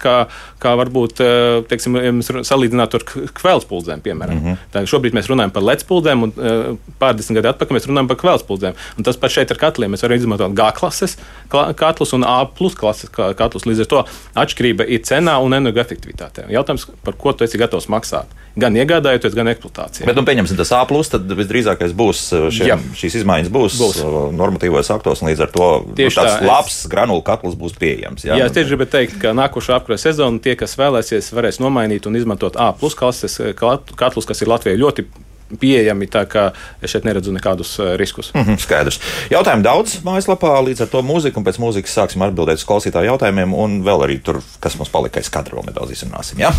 kā, kā varbūt eh, teiksim, salīdzināt ar kvēlspuldzēm. Piemēram. Mm -hmm. Tā, šobrīd mēs runājam par ledspuldzēm, un eh, pārdesmit gadu atpakaļ mēs runājam par kvēlspuldzēm. Un tas pats šeit ar katliem. Mēs varam izmantot G klases katlus un A plus klases katlus. Līdz ar to atšķirība ir cenā un energoefektivitātē. Jautājums, par ko tu esi gatavs maksāt? Gan iegādājoties, gan eksploatācijā. Bet, nu, pieņemsim, tas A, tad visdrīzākais būs eh, šiem, šīs izmaiņas būs, būs. Uh, normatīvos aktos, un līdz ar to nu, tieši nu, tāds tā, labs es... granulu katls būs pieejams. Jā, jā es tieši gribēju teikt, ka nākošā apkara sezona tie, kas vēlēsies, varēs nomainīt un izmantot A plus klases eh, katlus, kas ir Latvijai ļoti pieejami. Tā kā es šeit neredzu nekādus uh, riskus. Mm -hmm, skaidrs. Jautājumu daudz mājaslapā, līdz ar to mūziku, un pēc mūzikas sāksim atbildēt uz klausītāju jautājumiem, un vēl arī tur, kas mums palika, es katru vēl nedaudz izrunāsim. Ja?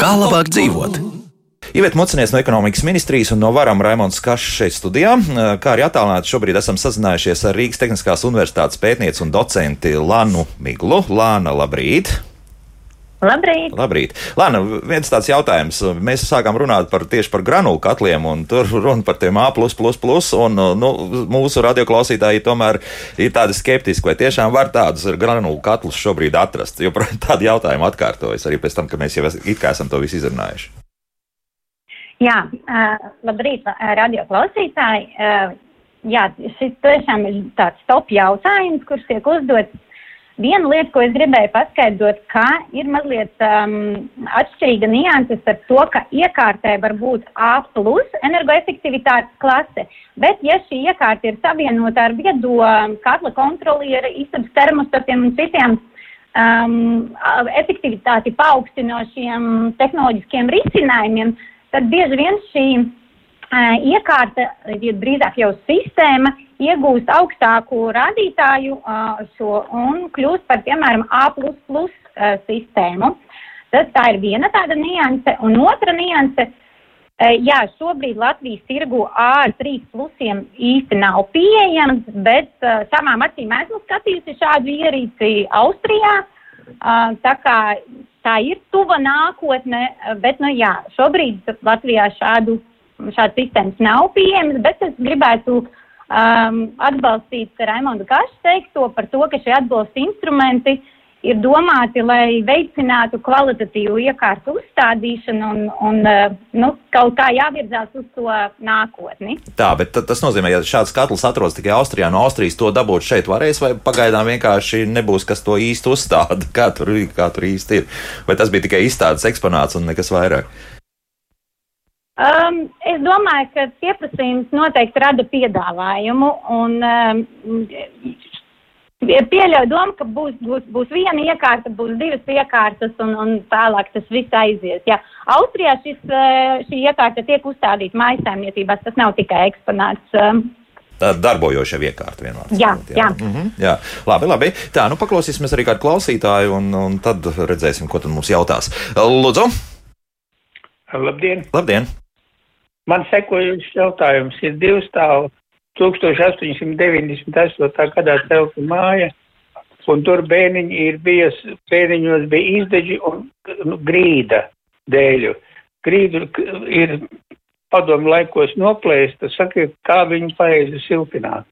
Kā labāk dzīvot? Iveta Mucinieks no ekonomikas ministrijas un no varam Raimons Kašs šeit studijā. Kā arī attālināti šobrīd esam sazinājušies ar Rīgas Tehniskās universitātes pētnieci un docenti Lanu Miglu. Lāna, labrīt! Labrīt! Labrīt. Lāna, viens tāds jautājums. Mēs sākām runāt par, tieši par granulu katliem, un tur runa par tiem A, un nu, mūsu radioklausītāji tomēr ir tādi skeptiski, vai tiešām var tādus granulu katlus šobrīd atrast. Jo tādi jautājumi atkārtojas arī pēc tam, kad mēs jau it kā esam to visu izrunājuši. Jā, uh, labrīt, radio klausītāji. Uh, jā, šis tiešām ir tāds top jautājums, kurš tiek uzdots. Viena lieta, ko es gribēju paskaidrot, ka ir mazliet um, atšķirīga nianses ar to, ka iekārtē var būt A plus energoefektivitātes klase, bet ja šī iekārta ir savienota ar viedo katla kontrolieri, istabas termostatiem un citiem um, efektivitāti paaugstinošiem tehnoloģiskiem risinājumiem, tad bieži vien šī uh, iekārta, ja drīzāk jau sistēma, iegūst augstāku rādītāju uh, šo un kļūst par, piemēram, A uh, sistēmu. Tas tā ir viena tāda nianse, un otra nianse. Uh, jā, šobrīd Latvijas tirgu A ar 3 plusiem īsti nav pieejams, bet uh, savām acīm esmu skatījusi šādu ierīci Austrijā. Uh, tā kā tā ir tuva nākotne, bet, nu jā, šobrīd Latvijā šādu, šādu sistēmas nav pieejamas, bet es gribētu um, atbalstīt Raimondu Kašu teikto par to, ka šie atbalsta instrumenti ir domāti, lai veicinātu kvalitatīvu iekārtu uzstādīšanu un, un uh, nu, kaut kā jāvirzās uz to nākotni. Tā, bet tas nozīmē, ja šāds katls atrodas tikai Austrijā, no Austrijas to dabūt šeit varēs, vai pagaidām vienkārši nebūs, kas to īsti uzstāda, <laughs> kā tur, kā tur īsti ir. Vai tas bija tikai izstādes eksponāts un nekas vairāk? Um, es domāju, ka pieprasījums noteikti rada piedāvājumu, un um, Pieļauju domu, ka būs, būs, būs viena iekārta, būs divas iekārtas un, un tālāk tas viss aizies. Jā. Austrijā šis, eh, šī iekārta tiek uzstādīta mājasēmniecībās, tas nav tikai eksponāts. Tā darbojoša iekārta vienmēr. Jā, jā. jā. Mm -hmm, jā. Labi, labi. Tā, nu paklausīsimies arī kādu klausītāju un, un tad redzēsim, ko tad mums jautās. Lūdzu! Labdien! Labdien! Man sekojušs jautājums ir divstāvu 1898. gadā celta māja, un tur bērniņi ir bijis, bērniņos bija izdeģi un nu, grīda dēļu. Grīdu ir padomu laikos noplēsta, saka, kā viņu pareizi siltināt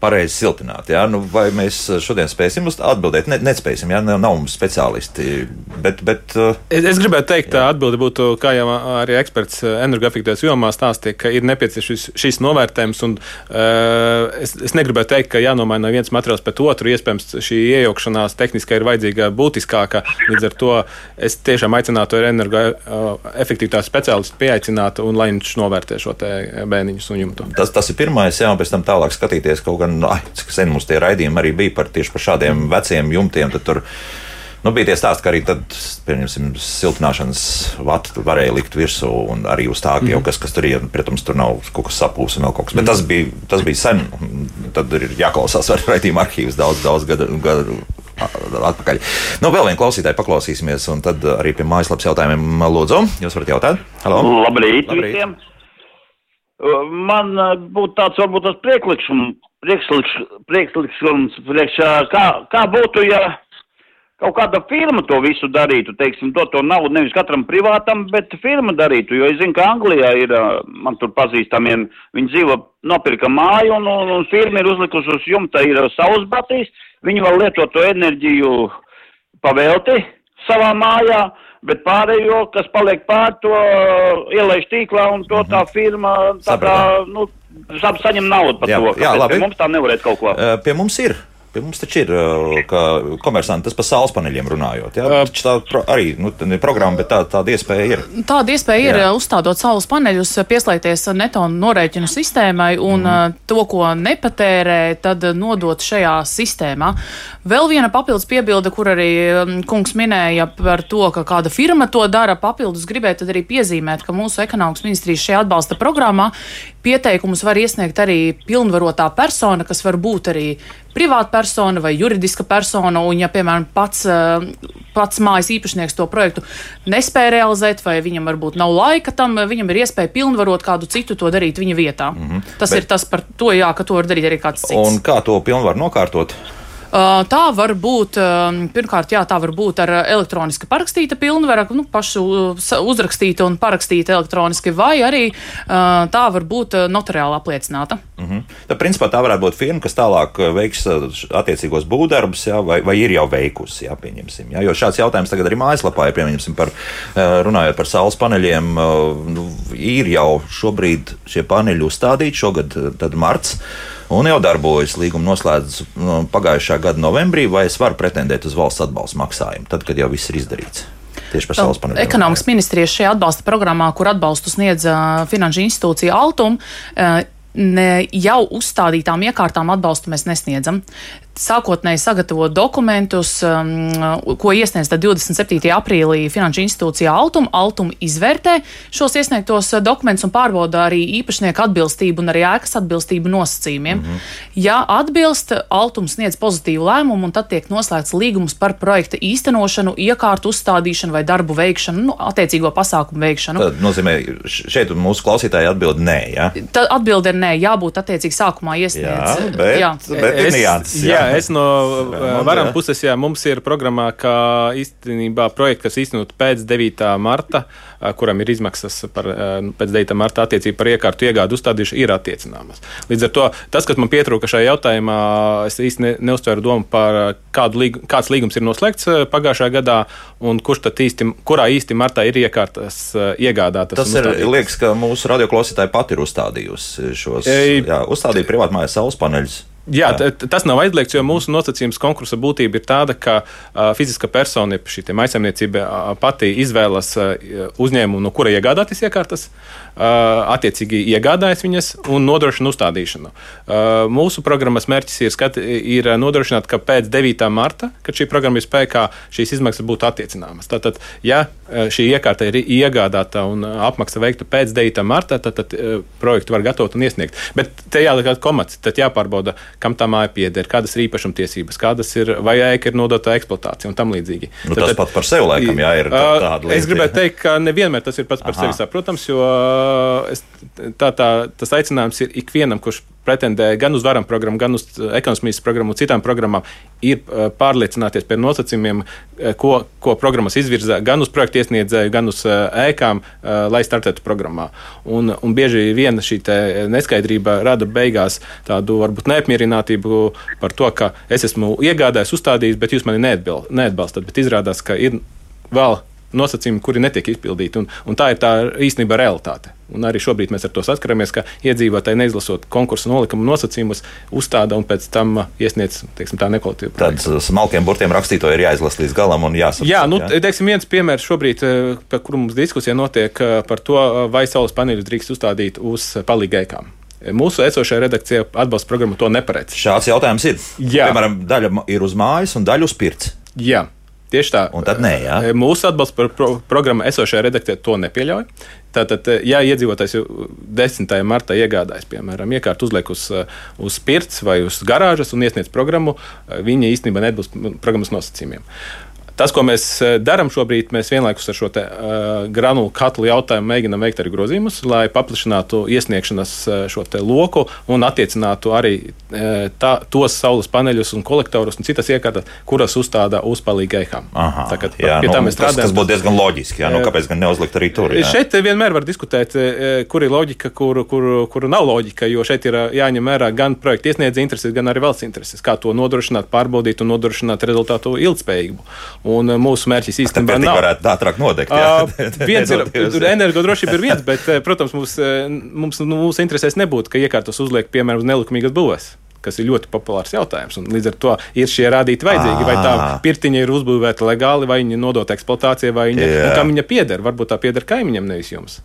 pareizi siltināt. Ja? Nu, vai mēs šodien spēsim atbildēt? Ne, nespēsim, ja nav, nav mums speciālisti. Bet, bet, uh, es, es gribētu teikt, tā atbilde būtu, kā jau arī eksperts uh, energoefektivitātes jomā stāstīja, ka ir nepieciešams šis novērtējums. Un, uh, es, es negribētu teikt, ka jānomaina viens materiāls pēc otru. Iespējams, šī iejaukšanās tehniski ir vajadzīga būtiskāka. Līdz ar to es tiešām aicinātu energoefektivitātes uh, speciālistu pieaicināt un lai viņš novērtē šo bēniņu suņumu. Tas, tas ir pirmais, jā, un pēc tam tālāk skatīties kaut gan, ai, cik sen mums tie raidījumi arī bija par tieši par šādiem mm. veciem jumtiem. Tur, Nu, bija tie stāsti, ka arī tad, pieņemsim, siltināšanas vatu varēja likt virsū, un arī uz tā, mm. jau kas, kas tur ir, protams, tur nav kaut kas sapūs un vēl kaut kas. Bet mm. tas bija, tas bija sen, tad ir jāklausās ar raidījumu arhīvus daudz, daudz gadu. gadu atpakaļ. Nu, vēl vienu klausītāju paklausīsimies, un tad arī pie mājaslapas jautājumiem lūdzu. Jūs varat jautāt? Halo. Labrīt, Labrīt. visiem! Man būtu tāds varbūt tas priekšlikums, priekšlikums, priekš, kā, kā būtu, ja kaut kāda firma to visu darītu, teiksim, dot to naudu nevis katram privātam, bet firma darītu, jo es zinu, ka Anglijā ir, man tur pazīstamiem, viņi dzīvo, nopirka māju un, un, un firma ir uzlikusi uz jumta, ir saules batīs, viņi vēl lieto to enerģiju pavelti savā mājā, bet pārējo, kas paliek pār to, ielaiž tīklā un to tā mhm. firma, tā kā, nu, saņem naudu par jā, to. Jā, labi. Mums tā nevarētu kaut ko. Pie mums ir. Pie mums taču ir, ka komersanti tas par saules paneļiem runājot. Jā, tā pro, arī nu, programma, bet tā, tāda iespēja ir. Tāda iespēja ir, jā. uzstādot saules paneļus, pieslēgties neto norēķinu sistēmai un mm. to, ko nepatērē, tad nodot šajā sistēmā. Vēl viena papildus piebilde, kur arī kungs minēja par to, ka kāda firma to dara, papildus gribētu arī piezīmēt, ka mūsu ekonomikas ministrijas šajā atbalsta programmā pieteikumus var iesniegt arī pilnvarotā persona, kas var būt arī privāta persona vai juridiska persona. Un, ja, piemēram, pats, eh, pats mājas īpašnieks to projektu nespēja realizēt, vai viņam varbūt nav laika tam, viņam ir iespēja pilnvarot kādu citu to darīt viņa vietā. Mm -hmm. Tas Bet... ir tas par to, jā, ka to var darīt arī kāds cits. Un kā to pilnvaru nokārtot? Tā var būt, pirmkārt, jā, tā var būt ar elektroniski parakstīta pilnvara, nu, pašu uzrakstīta un parakstīta elektroniski, vai arī tā var būt notariāli apliecināta. Mm -hmm. Tad, principā, tā varētu būt firma, kas tālāk veiks attiecīgos būvdarbus, jā, vai, vai ir jau veikusi, jā, pieņemsim. Jā, jo šāds jautājums tagad arī mājaslapā ir, pieņemsim, par, runājot par saules paneļiem, nu, ir jau šobrīd šie paneļi uzstādīti, šogad tad marts un jau darbojas. Līguma noslēdzas nu, pagājušā gada novembrī, vai es varu pretendēt uz valsts atbalsta maksājumu, tad, kad jau viss ir izdarīts. Tieši par saules paneļiem. Ekonomikas ministrijas šajā atbalsta programmā, kur atbalstu sniedz finanšu institūcija Altum, ne, jau uzstādītām iekārtām atbalstu mēs nesniedzam sākotnēji sagatavo dokumentus, um, ko iesniedz 27. aprīlī Finanšu institūcijā Altum. Altum izvērtē šos iesniegtos uh, dokumentus un pārbauda arī īpašnieku atbilstību un arī ēkas atbilstību nosacījumiem. Mm -hmm. Ja atbilst, Altums sniedz pozitīvu lēmumu un tad tiek noslēgts līgums par projekta īstenošanu, iekārtu uzstādīšanu vai darbu veikšanu, nu, attiecīgo pasākumu veikšanu. Tas nozīmē, šeit mūsu klausītāji atbild nē. Ja? Tad atbilde ir nē, jābūt attiecīgi sākumā iesniegts. Jā, bet, jā. bet ir nianses. Jā. jā, es no varam puses, jā, mums ir programmā, ka īstenībā projekts, kas īstenot pēc 9. marta, kuram ir izmaksas par, pēc 9. marta attiecībā par iekārtu iegādu uzstādīšanu, ir attiecināmas. Līdz ar to tas, kas man pietrūka šajā jautājumā, es īsti ne, neuztveru domu par kādu līgu, kāds līgums ir noslēgts pagājušajā gadā un kurš tad īsti, kurā īsti martā ir iekārtas iegādātas. Tas ir, liekas, ka mūsu radioklausītāji pati ir uzstādījusi šos, e, jā, uzstādīja privātmājas saules paneļus. Jā, tas nav aizliegts, jo mūsu nosacījums konkursa būtība ir tāda, ka uh, fiziska persona, šī maisaimniecība uh, pati izvēlas uh, uzņēmumu, no kura iegādāties iekārtas, uh, attiecīgi iegādājas viņas un nodrošina uzstādīšanu. Uh, mūsu programmas mērķis ir, skat, ir nodrošināt, ka pēc 9. marta, kad šī programma ir spēkā, šīs izmaksas būtu attiecināmas. Tātad, ja šī iekārta ir iegādāta un apmaksa veikta pēc 9. marta, tad, tad projektu var gatavot un iesniegt. Bet te jāliek komats, tad jāpārbauda, kam tā māja pieder, kādas ir īpašumtiesības, kādas ir, vai ēka ir nodota eksploatācija un tam līdzīgi. Nu, tad, tas tad, pat par sevi laikam, jā, ir tāda lieta. Es gribētu teikt, ka nevienmēr tas ir pats par Aha. sevi saprotams, jo es, tā, tā, tas aicinājums ir ikvienam, kurš pretendē gan uz varam programmu, gan uz eh, ekonomikas programmu citām programmām, ir eh, pārliecināties par nosacījumiem, eh, ko, ko programmas izvirza gan uz projektu iesniedzēju, gan uz ēkām, lai startētu programmā. Un, un bieži vien šī neskaidrība rada beigās tādu varbūt neapmierinātību par to, ka es esmu iegādājis, uzstādījis, bet jūs mani neatbalstat. Bet izrādās, ka ir vēl nosacījumi, kuri netiek izpildīti. Un, un tā ir tā īstenībā realitāte. Un arī šobrīd mēs ar to saskaramies, ka iedzīvotāji neizlasot konkursu nolikumu nosacījumus, uzstāda un pēc tam iesniedz teiksim, tā nekvalitīvu. Tad smalkiem burtiem rakstīto ir jāizlasa līdz galam un jāsaprot. Jā, nu, jā? teiksim, viens piemērs šobrīd, eh, par kuru mums diskusija notiek eh, par to, vai saules paneļus drīkst uzstādīt uz palīgēkām. Mūsu esošajā redakcijā atbalsta programma to neparedz. Šāds jautājums ir. Jā. Piemēram, daļa ir uz mājas un daļa uz pirts. Jā. Tieši tā. Un tad nē, jā. Mūsu atbalsts par pro programmu esošajā redakcijā to nepieļauj. Tātad, ja iedzīvotājs jau 10. martā iegādājas, piemēram, iekārtu uzliek uz, uz pirts vai uz garāžas un iesniedz programmu, viņi īstenībā neatbilst programmas nosacījumiem. Tas, ko mēs eh, darām šobrīd, mēs vienlaikus ar šo te, uh, granulu katlu jautājumu mēģinām veikt arī grozījumus, lai paplašinātu iesniegšanas eh, šo loku un attiecinātu arī uh, tā, tos saules paneļus un kolektorus un citas iekārtas, kuras uzstāda uz palīgu eihām. Tā kā jā, pie nu, tā mēs strādājam. Tas, tas būtu diezgan loģiski, jā, nu, kāpēc gan neuzlikt arī tur? Jā. Šeit vienmēr var diskutēt, kur ir loģika, kur, kur, kur nav loģika, jo šeit ir jāņem vērā gan projekta iesniedzēja intereses, gan arī valsts intereses, kā to nodrošināt, pārbaudīt un nodrošināt rezultātu ilgspējību. Un eh, mūsu mērķis īstenībā nav. Tā varētu ātrāk nodegt. Jā. <laughs> Uh, viens ir, energodrošība ir viens, bet, eh, protams, mums, eh, mums, nu, mūsu interesēs nebūtu, ka iekārtos uzliek, piemēram, uz nelikumīgas būvēs kas ir ļoti populārs jautājums. Un līdz ar to ir šie rādītāji vajadzīgi. Vai tā pirtiņa ir uzbūvēta legāli, vai viņa nodota eksploatācijai, vai viņa, kam viņa pieder. Varbūt tā pieder kaimiņam, nevis jums.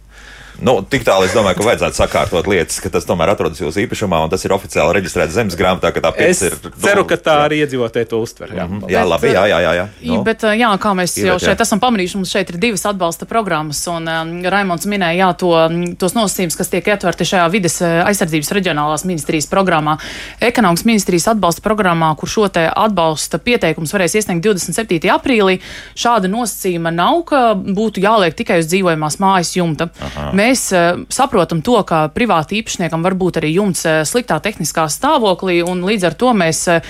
Nu, tik tālu es domāju, ka vajadzētu sakārtot lietas, ka tas tomēr atrodas jūsu īpašumā un tas ir oficiāli reģistrēts zemes grāmatā, tā pēc ir. Es ceru, ka tā arī iedzīvotāji to uztver. Jā, mm -hmm. jā labi, jā, jā, jā. jā. Nu. Bet, jā, kā mēs jau šeit esam pamanījuši, mums šeit ir divas atbalsta programmas, un um, Raimons minēja, jā, to, tos nosacījumus, kas tiek ietverti šajā vides aizsardzības reģionālās ministrijas programmā. Ekonomikas ministrijas atbalsta programmā, kur šo te atbalsta pieteikums varēs iesniegt 27. aprīlī, šāda nosacījuma nav, ka būtu jāliek tikai uz dzīvojamās mājas jumta. Aha. Mēs uh, saprotam to, ka privāti īpašniekam var būt arī jumts eh, sliktā tehniskā stāvoklī, un līdz ar to mēs, eh,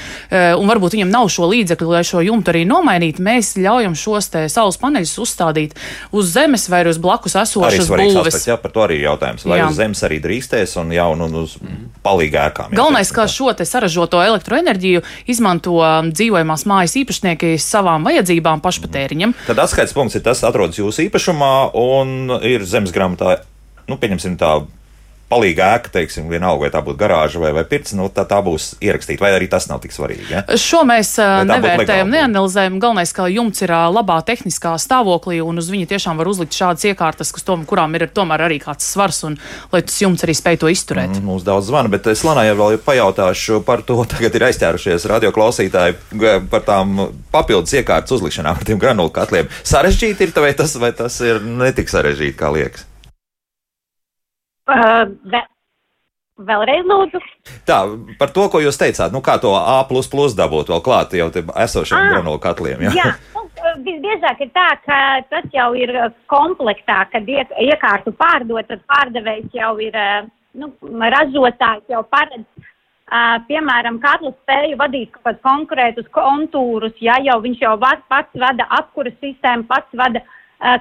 un varbūt viņam nav šo līdzekļu, lai šo jumtu arī nomainītu, mēs ļaujam šos te saules paneļus uzstādīt uz zemes vai uz blakus esošas būves. Aspekt, jā, par to arī jautājums. Vai jā. uz zemes arī drīkstēs un jau un uz palīgēkām? Galvenais, ka šo te saražoto elektroenerģiju izmanto um, dzīvojamās mājas īpašnieki savām vajadzībām pašpatēriņam. Tad atskaits punkts ir tas, atrodas jūsu īpašumā un ir zemes grāmatā nu, pieņemsim tā palīga ēka, teiksim, vienalga, vai tā būtu garāža vai, vai pirts, nu, tā, tā būs ierakstīta, vai arī tas nav tik svarīgi. Ja? Šo mēs nevērtējam, neanalizējam. Galvenais, ka jumts ir labā tehniskā stāvoklī, un uz viņa tiešām var uzlikt šādas iekārtas, kas tom, kurām ir tomēr arī kāds svars, un lai tas jumts arī spēj to izturēt. Mm, mums daudz zvana, bet es Lanai vēl pajautāšu par to, <laughs> tagad ir aizķērušies radioklausītāji par tām papildus iekārtas uzlikšanām ar tiem granulu katliem. Sarežģīti ir, vai tas, vai tas ir netik sarežģīti, kā liekas? Uh, vēlreiz lūdzu. Tā, par to, ko jūs teicāt, nu kā to A dabūt vēl klāt jau esošiem ah, granulu katliem. Jā, jā. Nu, visbiežāk ir tā, ka tas jau ir komplektā, kad iek, iekārtu pārdot, tad pārdevējs jau ir, nu, ražotājs jau paredz. Piemēram, katlu spēju vadīt kaut kādus konkrētus kontūrus, ja jau viņš jau pats vada apkuras sistēmu, pats vada uh,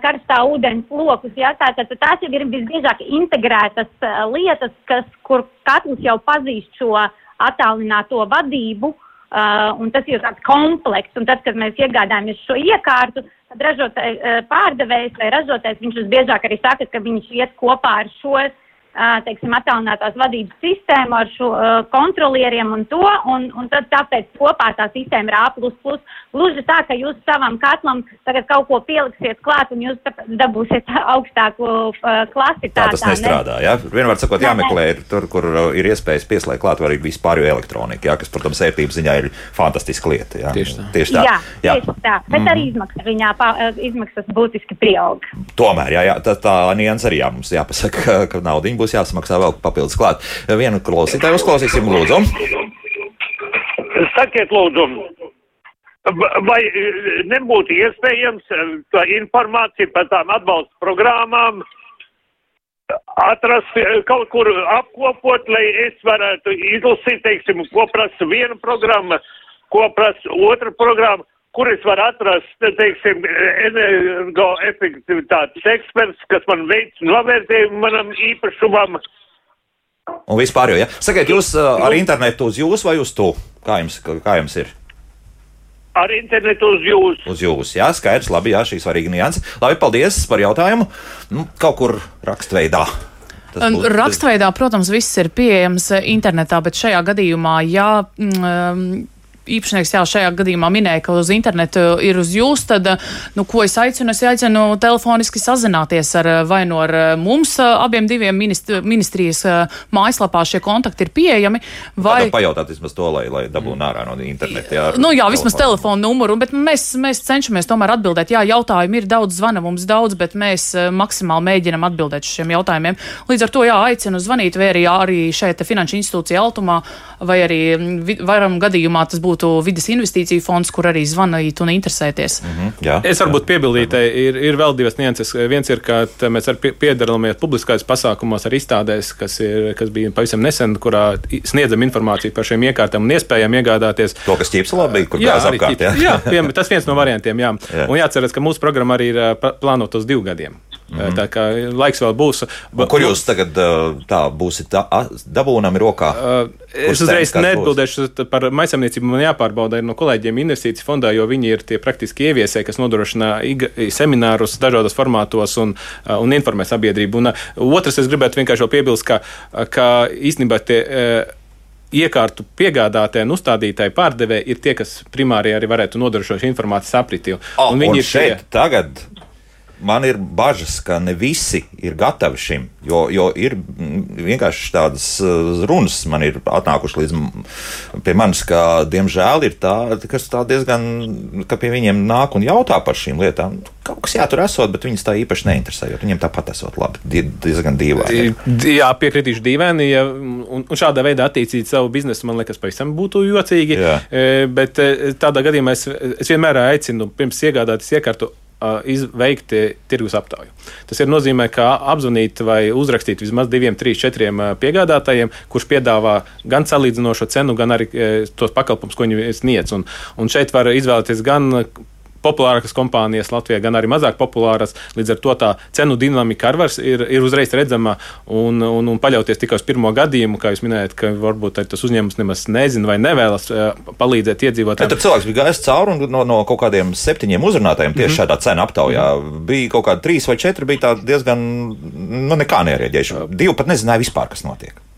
karstā ūdens lokus. Ja? Tātad tās jau ir visbiežāk integrētas lietas, kas, kur katrs jau pazīst šo attālināto vadību. Uh, un tas ir tāds komplekss. Un tad, kad mēs iegādājamies šo iekārtu, tad ražotājs, uh, pārdevējs vai ražotājs, viņš visbiežāk arī saka, ka viņš iet kopā ar šo teiksim, attālinātās vadības sistēmu ar šo kontrolieriem un to, un, un tad tāpēc kopā tā sistēma ir A++. Gluži tā, ka jūs savam katlam tagad kaut ko pieliksiet klāt un jūs dabūsiet augstāku klasi. Tā, tā tas nestrādā, ne? jā? Vienmēr sakot, jāmeklē ir tur, kur ir iespējas pieslēgt klāt arī vispārējo elektroniku, jā, kas, protams, ērtības ziņā ir fantastiska lieta. Jā. Tieši tā. Tieši tā. Jā, jā. Tieši tā. Bet mm. arī izmaksas viņā pā, izmaksas būtiski pieaug. Tomēr, jā, jā tā, tā nians arī jā, mums jāpasaka, ka, ka naudiņa būs jāsamaksā vēl papildus klāt. Vienu klausītāju uzklausīsim, lūdzu. Sakiet, lūdzu, vai e, nebūtu iespējams e, tā informācija par tām atbalsta programmām atrast e, kaut kur apkopot, lai es varētu izlasīt, teiksim, ko prasa viena programma, ko prasa otra programma, kur es varu atrast, teiksim, energoefektivitātes eksperts, kas man veic novērtējumu manam īpašumam. Un vispār jau, ja? Sakiet, jūs ar internetu uz jūs vai uz tu? Kā jums, kā jums ir? Ar internetu uz jums. Uz jums, jā, skaidrs, labi, jā, šī svarīga nianse. Labi, paldies par jautājumu. Nu, kaut kur rakstveidā. Būs, Rakstveidā, protams, viss ir pieejams internetā, bet šajā gadījumā, ja mm, īpašnieks jau šajā gadījumā minēja, ka uz internetu ir uz jūs, tad, nu, ko es aicinu? Es aicinu telefoniski sazināties ar vai no nu ar mums abiem diviem ministri, ministrijas mājaslapā šie kontakti ir pieejami. Vai pajautāt vismaz to, lai, lai dabūtu ārā no interneta? Jā, nu, jā, vismaz telefonu numuru, bet mēs, mēs cenšamies tomēr atbildēt. Jā, jautājumi ir daudz, zvana mums daudz, bet mēs maksimāli mēģinam atbildēt šiem jautājumiem. Līdz ar to, jā, aicinu zvanīt vai arī, arī šeit finanšu institūcija Altumā vai arī varam gadījumā tas būtu būtu vidas investīciju fonds, kur arī zvanīt un interesēties. Mm -hmm, jā, es varbūt piebildītu, ir, ir vēl divas nianses. Viens ir, ka mēs arī piedalāmies publiskais pasākumos ar izstādēs, kas, ir, kas bija pavisam nesen, kurā sniedzam informāciju par šiem iekārtām un iespējām iegādāties. To, kas ķīpselā bija, kur jā, apkārt, jā. jā, piem, tas viens no variantiem, jā. jā. Un jāatceras, ka mūsu programma arī ir plānota uz divu gadiem. Mm. Tā kā laiks vēl būs. Un kur jūs tagad tā būsiet dabūnami rokā? Uh, es uzreiz neatbildēšu par maisaimniecību. Man jāpārbauda no kolēģiem investīciju fondā, jo viņi ir tie praktiski ieviesēji, kas nodrošina seminārus dažādos formātos un, un informē sabiedrību. Un otrs, es gribētu vienkārši piebilst, ka, ka īstenībā tie iekārtu piegādātāji un uzstādītāji pārdevēji ir tie, kas primāri arī varētu nodrošināt informācijas apriti. Un viņi ir šeit tie... tagad man ir bažas, ka ne visi ir gatavi šim. Jo, jo ir vienkārši tādas uh, runas, man ir atnākušas līdz manis, ka, diemžēl, ir tādi, kas tā diezgan, ka pie viņiem nāk un jautā par šīm lietām. Kaut kas jātur esot, bet viņus tā īpaši neinteresē, jo viņiem tāpat esot labi, diezgan dīvaini. Jā, piekritīšu dīvaini, ja, un, un šādā veidā attīstīt savu biznesu, man liekas, pavisam būtu jocīgi. Jā. E, bet e, tādā gadījumā es, es vienmēr aicinu pirms iegādāties iekārtu veikt tirgus aptauju. Tas ir nozīmē, ka apzvanīt vai uzrakstīt vismaz diviem, trīs, četriem piegādātājiem, kurš piedāvā gan salīdzinošo cenu, gan arī tos pakalpojumus, ko viņi sniedz. Un, un šeit var izvēlēties gan populārākas kompānijas Latvijā, gan arī mazāk populāras. Līdz ar to tā cenu dinamika ar ir, ir uzreiz redzama un, un, un paļauties tikai uz pirmo gadījumu, kā jūs minējat, ka varbūt tas uzņēmums nemaz nezina vai nevēlas uh, palīdzēt iedzīvotājiem. Tad cilvēks bija gājis cauri un no, no kaut kādiem septiņiem uzrunātājiem tieši mm -hmm. šādā cenu aptaujā mm -hmm. bija kaut kādi trīs vai četri, bija diezgan, nu, nekā nereaģējuši. Divi pat nezināja vispār, kas notiek.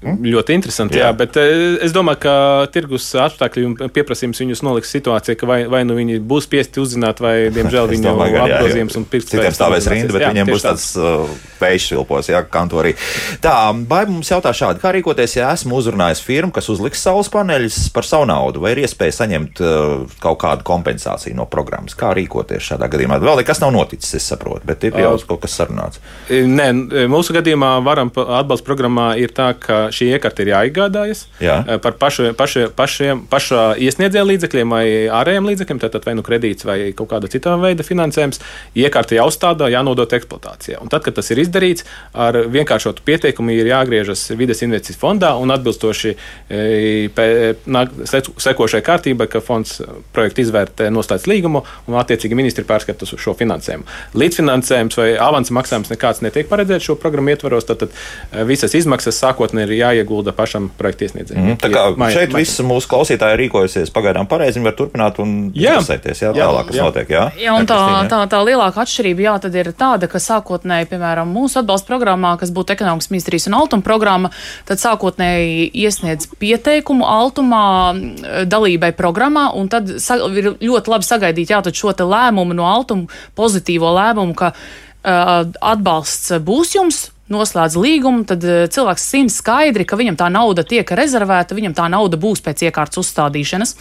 Mm? Ļoti interesanti, jā. jā, bet eh, es domāju, ka tirgus apstākļi un pieprasījums viņus noliks situācijā, ka vai, vai nu viņi būs spiesti uzzināt, vai, <laughs> diemžēl, viņu apgrozījums un pirksts. Citiem stāvēs rinda, bet jā, viņiem būs tāds uh, vējš vilpos, jā, kantorī. Tā, Baiba mums jautā šādi, kā rīkoties, ja esmu uzrunājis firmu, kas uzliks saules paneļus par savu naudu, vai ir iespēja saņemt uh, kaut kādu kompensāciju no programmas? Kā rīkoties šādā gadījumā? Vēl nekas nav noticis, es saprotu, bet ir jau uh, kaut kas sarunāts. Nē, mūsu gadījumā varam atbalsta programmā ir tā, ka šī iekārta ir jāiegādājas Jā. Eh, par pašu, pašu, pašiem, pašā iesniedzēja līdzekļiem vai ārējiem līdzekļiem, tātad vai nu kredīts vai kaut kāda cita veida finansējums. Iekārta jāuzstāda, jānodot eksploatācijā. Un tad, kad tas ir izdarīts, ar vienkāršotu pieteikumu ir jāgriežas vides investīciju fondā un atbilstoši e, sekošai kārtībai, ka fonds projektu izvērtē noslēdz līgumu un attiecīgi ministri pārskata šo finansējumu. Līdzfinansējums vai avansa maksājums nekāds netiek paredzēts šo programmu ietvaros, tad, tad visas izmaksas sākotnēji ir jāiegulda pašam projekta iesniedzējiem. Mm, tā kā Māj, šeit visi mūsu klausītāji rīkojusies pagaidām pareizi, viņi var turpināt un interesēties, jā, jā, tālāk, kas jā. notiek. Jā, jā un tā, tā, tā lielākā atšķirība, jā, tad ir tāda, ka sākotnēji, piemēram, mūsu atbalsta programmā, kas būtu ekonomikas ministrijas un altuma programma, tad sākotnēji iesniedz pieteikumu altumā dalībai programmā, un tad ir ļoti labi sagaidīt, jā, tad šo te lēmumu no altuma, pozitīvo lēmumu, ka uh, atbalsts būs jums, noslēdz līgumu, tad cilvēks zina skaidri, ka viņam tā nauda tiek rezervēta, viņam tā nauda būs pēc iekārtas uzstādīšanas.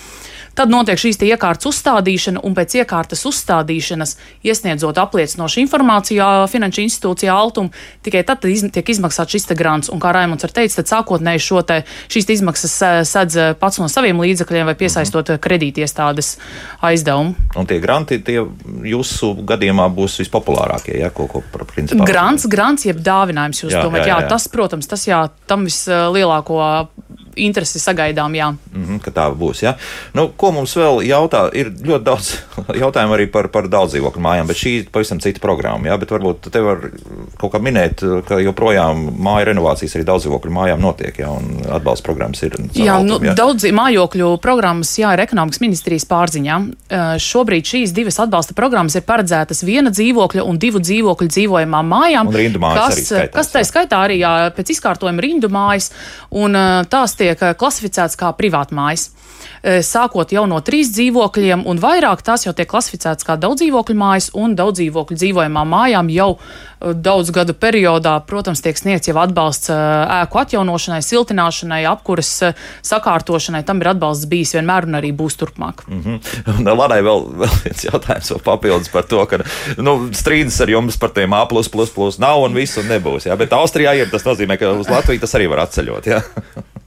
Tad notiek šīs iekārtas uzstādīšana, un pēc iekārtas uzstādīšanas, iesniedzot apliecinošu informāciju finanšu institūcijā Altum, tikai tad iz, tiek izmaksāts šis grants. Un, kā Raimons ir teicis, tad sākotnēji šo te, šīs izmaksas sedz pats no saviem līdzekļiem vai piesaistot mhm. kredītiestādes aizdevumu. Un tie granti tie jūsu gadījumā būs vispopulārākie, ja, ko, ko par principā. Grants, grants jeb dāvinājums, jūs jā, domājat, jā, jā, jā. tas, protams, tas jā, tam vislielāko interesi sagaidām. Jā. Mm -hmm, ka tā būs. Ja? Nu, ko mums vēl jautā? Ir ļoti daudz <laughs> jautājumu arī par, par daudz dzīvokļu mājām, bet šī ir pavisam cita programma. Ja? Bet varbūt te var kaut kā minēt, ka joprojām māju renovācijas arī daudz dzīvokļu mājām notiek, ja? un atbalsta programmas ir. Jā, autom, nu, ja? daudz mājokļu programmas jā, ir ekonomikas ministrijas pārziņā. Šobrīd šīs divas atbalsta programmas ir paredzētas viena dzīvokļa un divu dzīvokļu dzīvojamām mājām. Kas, skaitās, kas tā skaitā arī jā, pēc izkārtojuma rindu mājas. Un, tās tiek tiek eh, klasificēts kā privātmājas. Eh, sākot jau no trīs dzīvokļiem un vairāk, tās jau tiek klasificētas kā daudz dzīvokļu mājas un daudz dzīvokļu dzīvojamām mājām jau eh, daudz gadu periodā, protams, tiek sniegts jau atbalsts ēku atjaunošanai, siltināšanai, apkuras sakārtošanai. Tam ir atbalsts bijis vienmēr un arī būs turpmāk. Mm -hmm. Lanai vēl, vēl viens jautājums vēl papildus par to, ka nu, strīdas ar jums par tiem A nav un viss un nebūs. Jā? Bet Austrijā ir tas nozīmē, ka uz Latviju tas arī var atceļot. Jā? <laughs>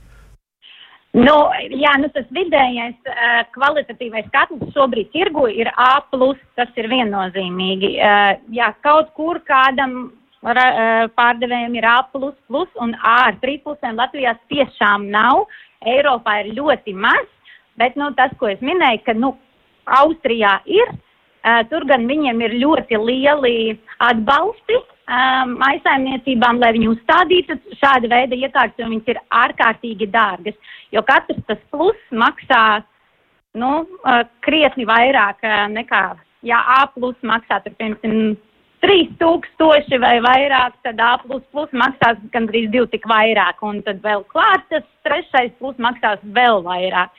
Nu, jā, nu tas vidējais uh, kvalitatīvais katls šobrīd tirgu ir A, tas ir viennozīmīgi. Uh, jā, kaut kur kādam uh, pārdevējiem ir A, un A ar trīspusēm Latvijā tiešām nav. Eiropā ir ļoti maz, bet nu, tas, ko es minēju, ka nu, Austrijā ir, uh, tur gan viņiem ir ļoti lieli atbalsti um, maisaimniecībām, lai viņi uzstādītu šāda veida iekārtas, jo viņas ir ārkārtīgi dārgas. Jo katrs tas plus maksā nu, uh, krietni vairāk uh, nekā, ja A plus maksā, tur, piemēram, 3000 vai vairāk, tad A plus plus maksās gandrīz divi tik vairāk, un tad vēl klāt tas trešais plus maksās vēl vairāk.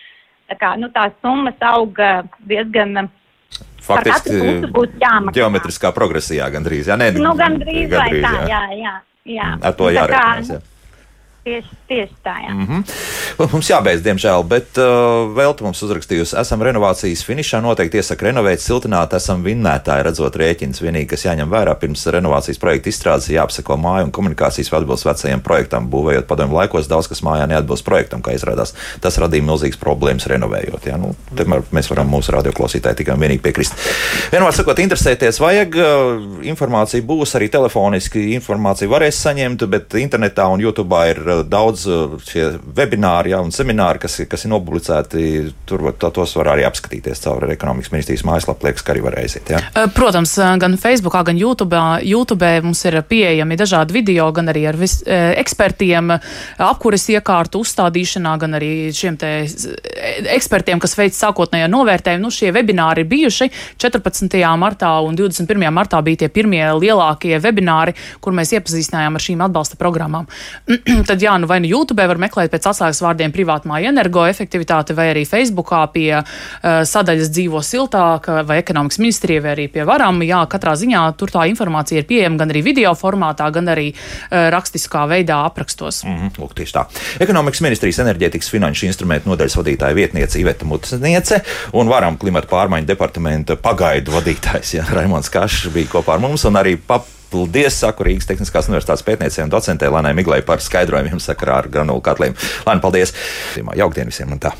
Tā kā, nu, tās summas auga diezgan faktiski geometriskā progresijā gandrīz. Jā, nē, nu, gandrīz, gandrīz tā, jā, jā. jā. Ar to jārēķinās. Tieši, tieši tā, jā. Mm -hmm. Mums jābeidz, diemžēl, bet uh, vēl te mums uzrakstījusi, esam renovācijas finišā, noteikti iesaka renovēt, siltināt, esam vinnētāji, redzot rēķins. Vienīgi, kas jāņem vērā pirms renovācijas projekta izstrādes, jāapseko māju un komunikācijas atbilst vecajiem projektam. Būvējot padomu laikos, daudz kas mājā neatbilst projektam, kā izrādās. Tas radīja milzīgas problēmas renovējot. Jā. Nu, mēs varam mūsu radioklausītāji tikai un vienīgi piekrist. Vienmēr sakot, interesēties vajag, uh, informācija būs arī telefoniski, informāciju varēs saņemt, bet internetā un YouTube ir daudz uh, šie webināri ja, un semināri, kas, kas ir nopublicēti. Tur tā, tos var arī apskatīties caur ekonomikas ministrijas mājaslapu. Liekas, ka arī var aiziet. Ja. Uh, protams, uh, gan Facebook, gan YouTube, YouTube mums ir pieejami dažādi video, gan arī ar vis, ekspertiem apkuras iekārtu uzstādīšanā, gan arī šiem ekspertiem, kas veic sākotnējo novērtējumu. Nu, šie webināri ir bijuši 14. martā un 21. martā bija tie pirmie lielākie webināri, kur mēs iepazīstinājām ar šīm atbalsta programmām. <clears throat> Tad jā, nu vai nu YouTube var meklēt pēc atslēgas vārdiem privātmāja energoefektivitāte, vai arī Facebookā pie uh, sadaļas dzīvo siltāk, vai ekonomikas ministrija, vai arī pie varam. Jā, katrā ziņā tur tā informācija ir pieejama gan arī video formātā, gan arī uh, rakstiskā veidā aprakstos. Mm -hmm, lūk, tieši tā. Ekonomikas ministrijas enerģētikas finanšu instrumentu nodaļas vadītāja vietniece Iveta Mutsniece un varam klimata pārmaiņu departamenta pagaidu vadītājs ja, <laughs> Raimons Kašs bija kopā ar mums un arī pap Paldies, saku Rīgas Tehniskās Universitātes pētniecei un docentei Lanai Miglai par skaidrojumiem sakarā ar granulu katliem. Lēni, paldies! Jaukdien visiem un tā!